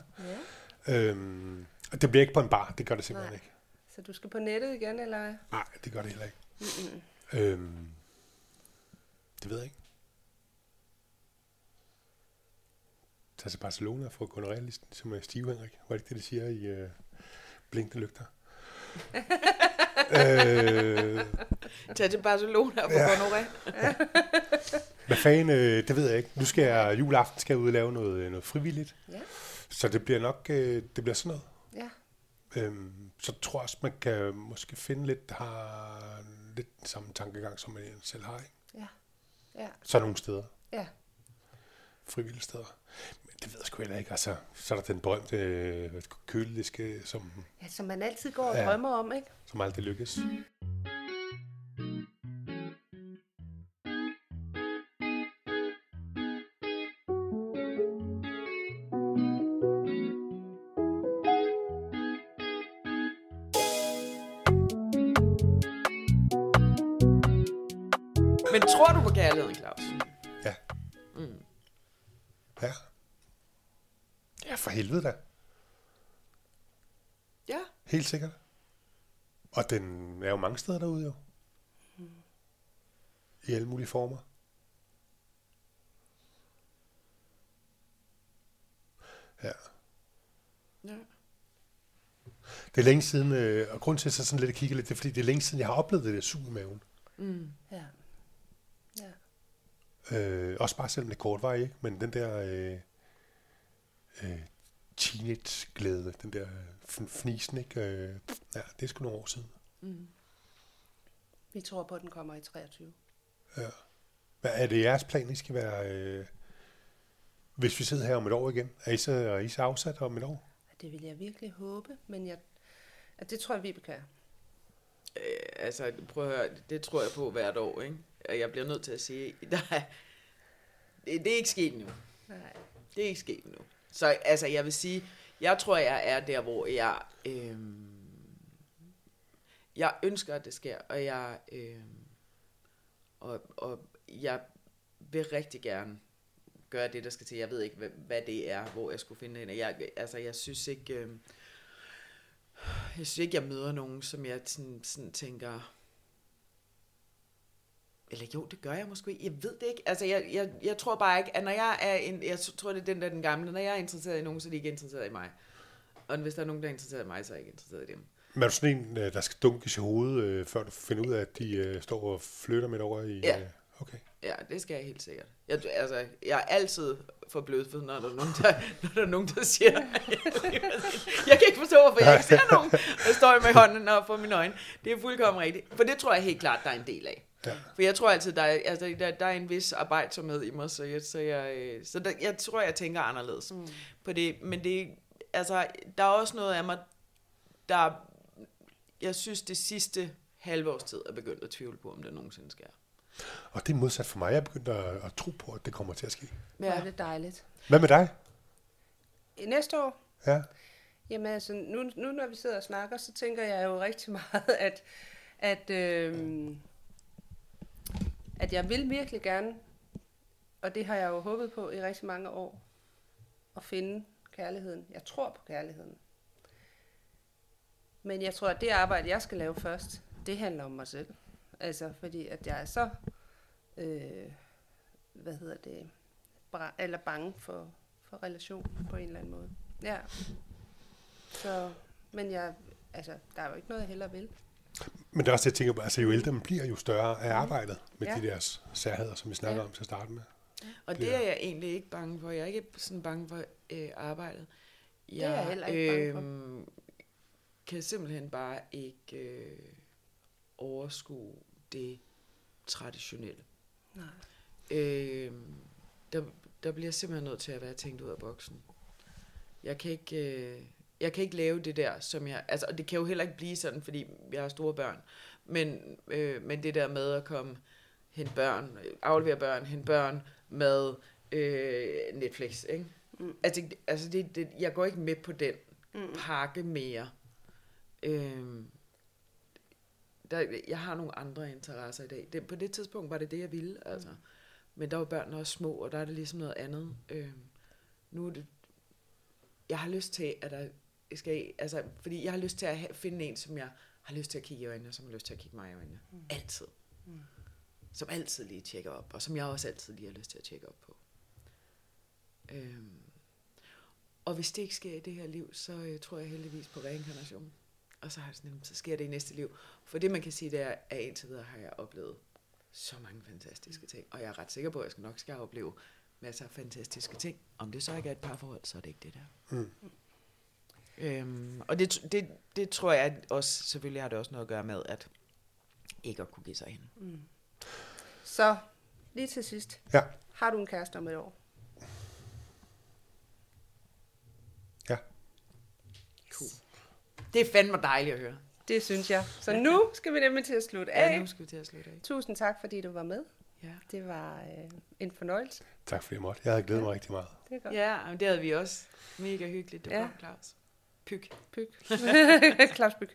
Ja. Øhm, og det bliver ikke på en bar, det gør det simpelthen Nej. ikke. Så du skal på nettet igen, eller? Nej, det gør det heller ikke. Mm-mm. Øhm, det ved jeg ikke. Tag til Barcelona for at gå realisten, som er Steve Henrik. Var det ikke det, de siger i øh, Blinkende Lygter? øh, Tag til Barcelona og få Ja. ja. gonoré. hvad fanden, øh, det ved jeg ikke. Nu skal jeg juleaften skal jeg ud og lave noget, noget frivilligt. Ja. Så det bliver nok, øh, det bliver sådan noget. Øhm, så tror jeg også, man kan måske finde lidt, der har lidt samme tankegang, som man selv har. Ikke? Ja. Ja. Så nogle steder, Ja. frivillige steder. Det ved jeg sgu heller ikke. Altså, så er der den berømte øh, kølediske, som, ja, som man altid går og Ja. drømmer om, ikke? som aldrig lykkes. Men tror du på kærligheden, Claus? Helvede da. Ja. Helt sikkert. Og den er jo mange steder derude jo. I alle mulige former. Ja. ja. Det er længe siden, øh, og grund til at jeg så sådan lidt at kigge lidt, det er fordi, det er længe siden, jeg har oplevet det der sug i maven. Mm. Ja. Ja. Øh, også bare selvom det er kortvarigt, ikke? Men den der øh, øh, teenage-glæde, den der fn- fnisen, ikke? Øh, ja, det er sgu nogle år siden. Mm. Vi tror på, at den kommer i 23. Hvad er det jeres plan, I skal være, øh, hvis vi sidder her om et år igen? Er I så, er I så afsat om et år? Det vil jeg virkelig håbe, men jeg, at det tror jeg, vi kan. Øh, altså, prøv at høre, det tror jeg på hvert år, ikke? Og jeg bliver nødt til at sige, der er, det, det er ikke sket nu. Nej. Det er ikke sket nu. Så altså, jeg vil sige, jeg tror, jeg er der, hvor jeg, øhm, jeg ønsker, at det sker, og jeg, Øh, og, og jeg vil rigtig gerne gøre det, der skal til. Jeg ved ikke, hvad, hvad det er, hvor jeg skulle finde hende. Jeg, altså, jeg synes ikke, Øh, jeg synes ikke, jeg møder nogen, som jeg sådan, sådan tænker, eller jo, det gør jeg måske. Jeg ved det ikke. Altså, jeg, jeg, jeg tror bare ikke, at når jeg er en, jeg tror, det er den der den gamle, når jeg er interesseret i nogen, så er de ikke interesseret i mig. Og hvis der er nogen, der er interesseret i mig, så er jeg ikke interesseret i dem. Men er du sådan en, øh, der skal dunkes i hovedet, øh, før du finder ud af, at de øh, står og flytter med over i... Ja. Okay. Ja, det skal jeg helt sikkert. Jeg, altså, jeg er altid for blødfed, når der er nogen, der, når der, er nogen, der siger... jeg kan ikke forstå, hvorfor jeg ikke ser nogen, der står med hånden op for mine øjne. Det er fuldkommen rigtigt. For det tror jeg helt klart, der er en del af. Ja. For jeg tror altid, der er, altså, der, der er en vis arbejdsomhed i mig, så jeg, så jeg, øh, så der, jeg tror, jeg tænker anderledes mm. på det. Men det, altså, der er også noget af mig, der, jeg synes, det sidste halve års tid er begyndt at tvivle på, om det nogensinde sker. Og det er modsat for mig. Jeg er begyndt at, at tro på, at det kommer til at ske. Er det dejligt. Hvad med dig? I næste år, Ja. Jamen altså, nu, nu når vi sidder og snakker, så tænker jeg jo rigtig meget, at, at, øhm, at jeg vil virkelig gerne, og det har jeg jo håbet på i rigtig mange år, at finde kærligheden. Jeg tror på kærligheden. Men jeg tror, at det arbejde, jeg skal lave først, det handler om mig selv. Altså, fordi at jeg er så, øh, hvad hedder det, bra- eller bange for, for relationen på en eller anden måde. Ja. Så, men jeg, altså, der er jo ikke noget, jeg hellere vil. Men det er også det, jeg tænker på. Altså, jo ældre man bliver, jo større er arbejdet med Ja. de der særheder, som vi snakker Ja. om til at starte med. Og det er jeg egentlig ikke bange for. Jeg er ikke sådan bange for øh, arbejdet. Jeg, er jeg heller ikke bange for. øhm, kan simpelthen bare ikke øh, overskue det traditionelle. Nej. Øh, der, der bliver jeg simpelthen nødt til at være tænkt ud af boksen. Jeg kan ikke, øh, jeg kan ikke lave det der, som jeg... Altså, og det kan jo heller ikke blive sådan, fordi jeg har store børn. Men, øh, men det der med at komme hen børn, aflevere børn, hen børn med øh, Netflix, ikke? Mm. Altså, altså det, det, jeg går ikke med på den Mm. pakke mere. Øh, der, jeg har nogle andre interesser i dag. Det, på det tidspunkt var det det, jeg ville, altså. Men der var børnene også små, og der er det ligesom noget andet. Øh, nu er det... Jeg har lyst til, at der skal... Altså, fordi jeg har lyst til at have, finde en, som jeg har lyst til at kigge i øjnene, og som har lyst til at kigge mig i øjnene. Mm. Altid. Mm. Som altid lige tjekker op, og som jeg også altid lige har lyst til at tjekke op på. Øhm. Og hvis det ikke sker i det her liv, så øh, tror jeg heldigvis på reinkarnation. Og så, har jeg sådan, "Jamen, så sker det i næste liv. For det man kan sige, det er, at indtil videre har jeg oplevet så mange fantastiske ting. Og jeg er ret sikker på, at jeg skal nok skal opleve masser af fantastiske ting. Om det så ikke er et parforhold, så er det ikke det der. Mm. Øhm, og det, det, det tror jeg også, selvfølgelig har det også noget at gøre med, at ikke at kunne give sig hen. Mm. Så, lige til sidst. Ja. Har du en kæreste om et år? Ja. Cool. Det er fandme dejligt at høre. Det synes jeg. Så nu skal vi nemlig til at slutte af. Ja, nu skal vi til at slutte af. Tusind tak, fordi du var med. Ja. Det var øh, en fornøjelse. Tak fordi jeg måtte. Jeg havde glædet mig rigtig meget. Det er godt. Ja, men det havde vi også. Mega hyggeligt, det Ja. var Claus. Pyg. Pyg. Klaus Pyg.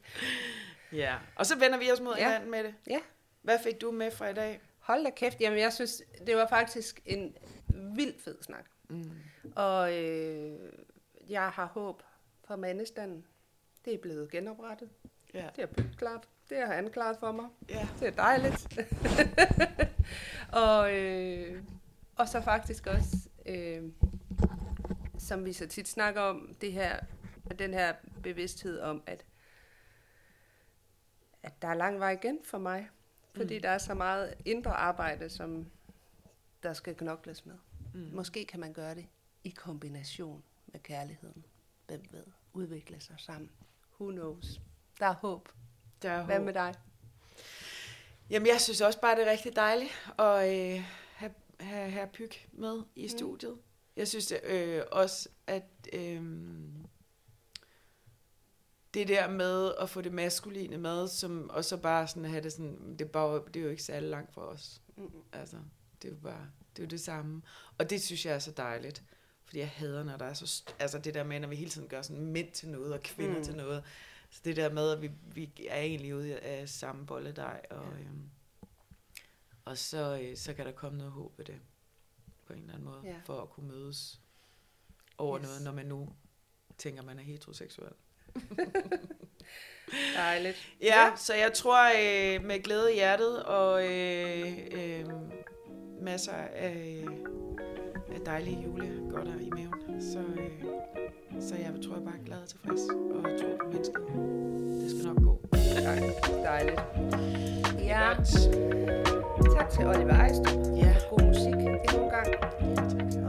Ja, og så vender vi os mod Ja. hinanden med det. Ja. Hvad fik du med fra i dag? Hold da kæft. Jamen, jeg synes, det var faktisk en vild fed snak. Mm. Og øh, jeg har håb for mandestanden. Det er blevet genoprettet. Ja. Det er klart. Det har han klaret for mig. ja. Det er dejligt. og, øh, og så faktisk også, øh, som vi så tit snakker om, det her, den her bevidsthed om, at, at der er lang vej igen for mig. Fordi Mm. mm. der er så meget indre arbejde, som der skal knokles med. Mm. Måske kan man gøre det i kombination med kærligheden. Hvem ved? Udvikle sig sammen. Who knows? Der er håb. Der er Hvad håb. med dig? Jamen, jeg synes også bare, det er rigtig dejligt at øh, have, have, have Pyg med i Mm. studiet. Jeg synes øh, også, at øh, det der med at få det maskuline med, som, og så bare sådan have det sådan, det er, bare, det er jo ikke særlig langt for os. Mm. Altså, det er jo bare, det er jo det samme. Og det synes jeg er så dejligt. Fordi jeg hader, når der er så, altså det der med, når vi hele tiden gør sådan mænd til noget, og kvinder Mm. til noget. Så det der med, at vi, vi er egentlig ude af samme bolledej, og, Ja. øhm, og så, øh, så kan der komme noget håb ved det, på en eller anden måde, Ja. for at kunne mødes over yes. noget, når man nu tænker, man er heteroseksuel. Dejligt. Ja, ja, så jeg tror øh, med glæde i hjertet og øh, øh, masser af, af dejlige julegodter i maven. Så, øh, så jeg tror, jeg bare glad og tilfreds og tror på mennesket. Det skal nok gå. Dejligt. Dejligt. Ja. Godt. Tak til Oliver Ejstrup. Ja. God musik endnu en gang. Ja, tak.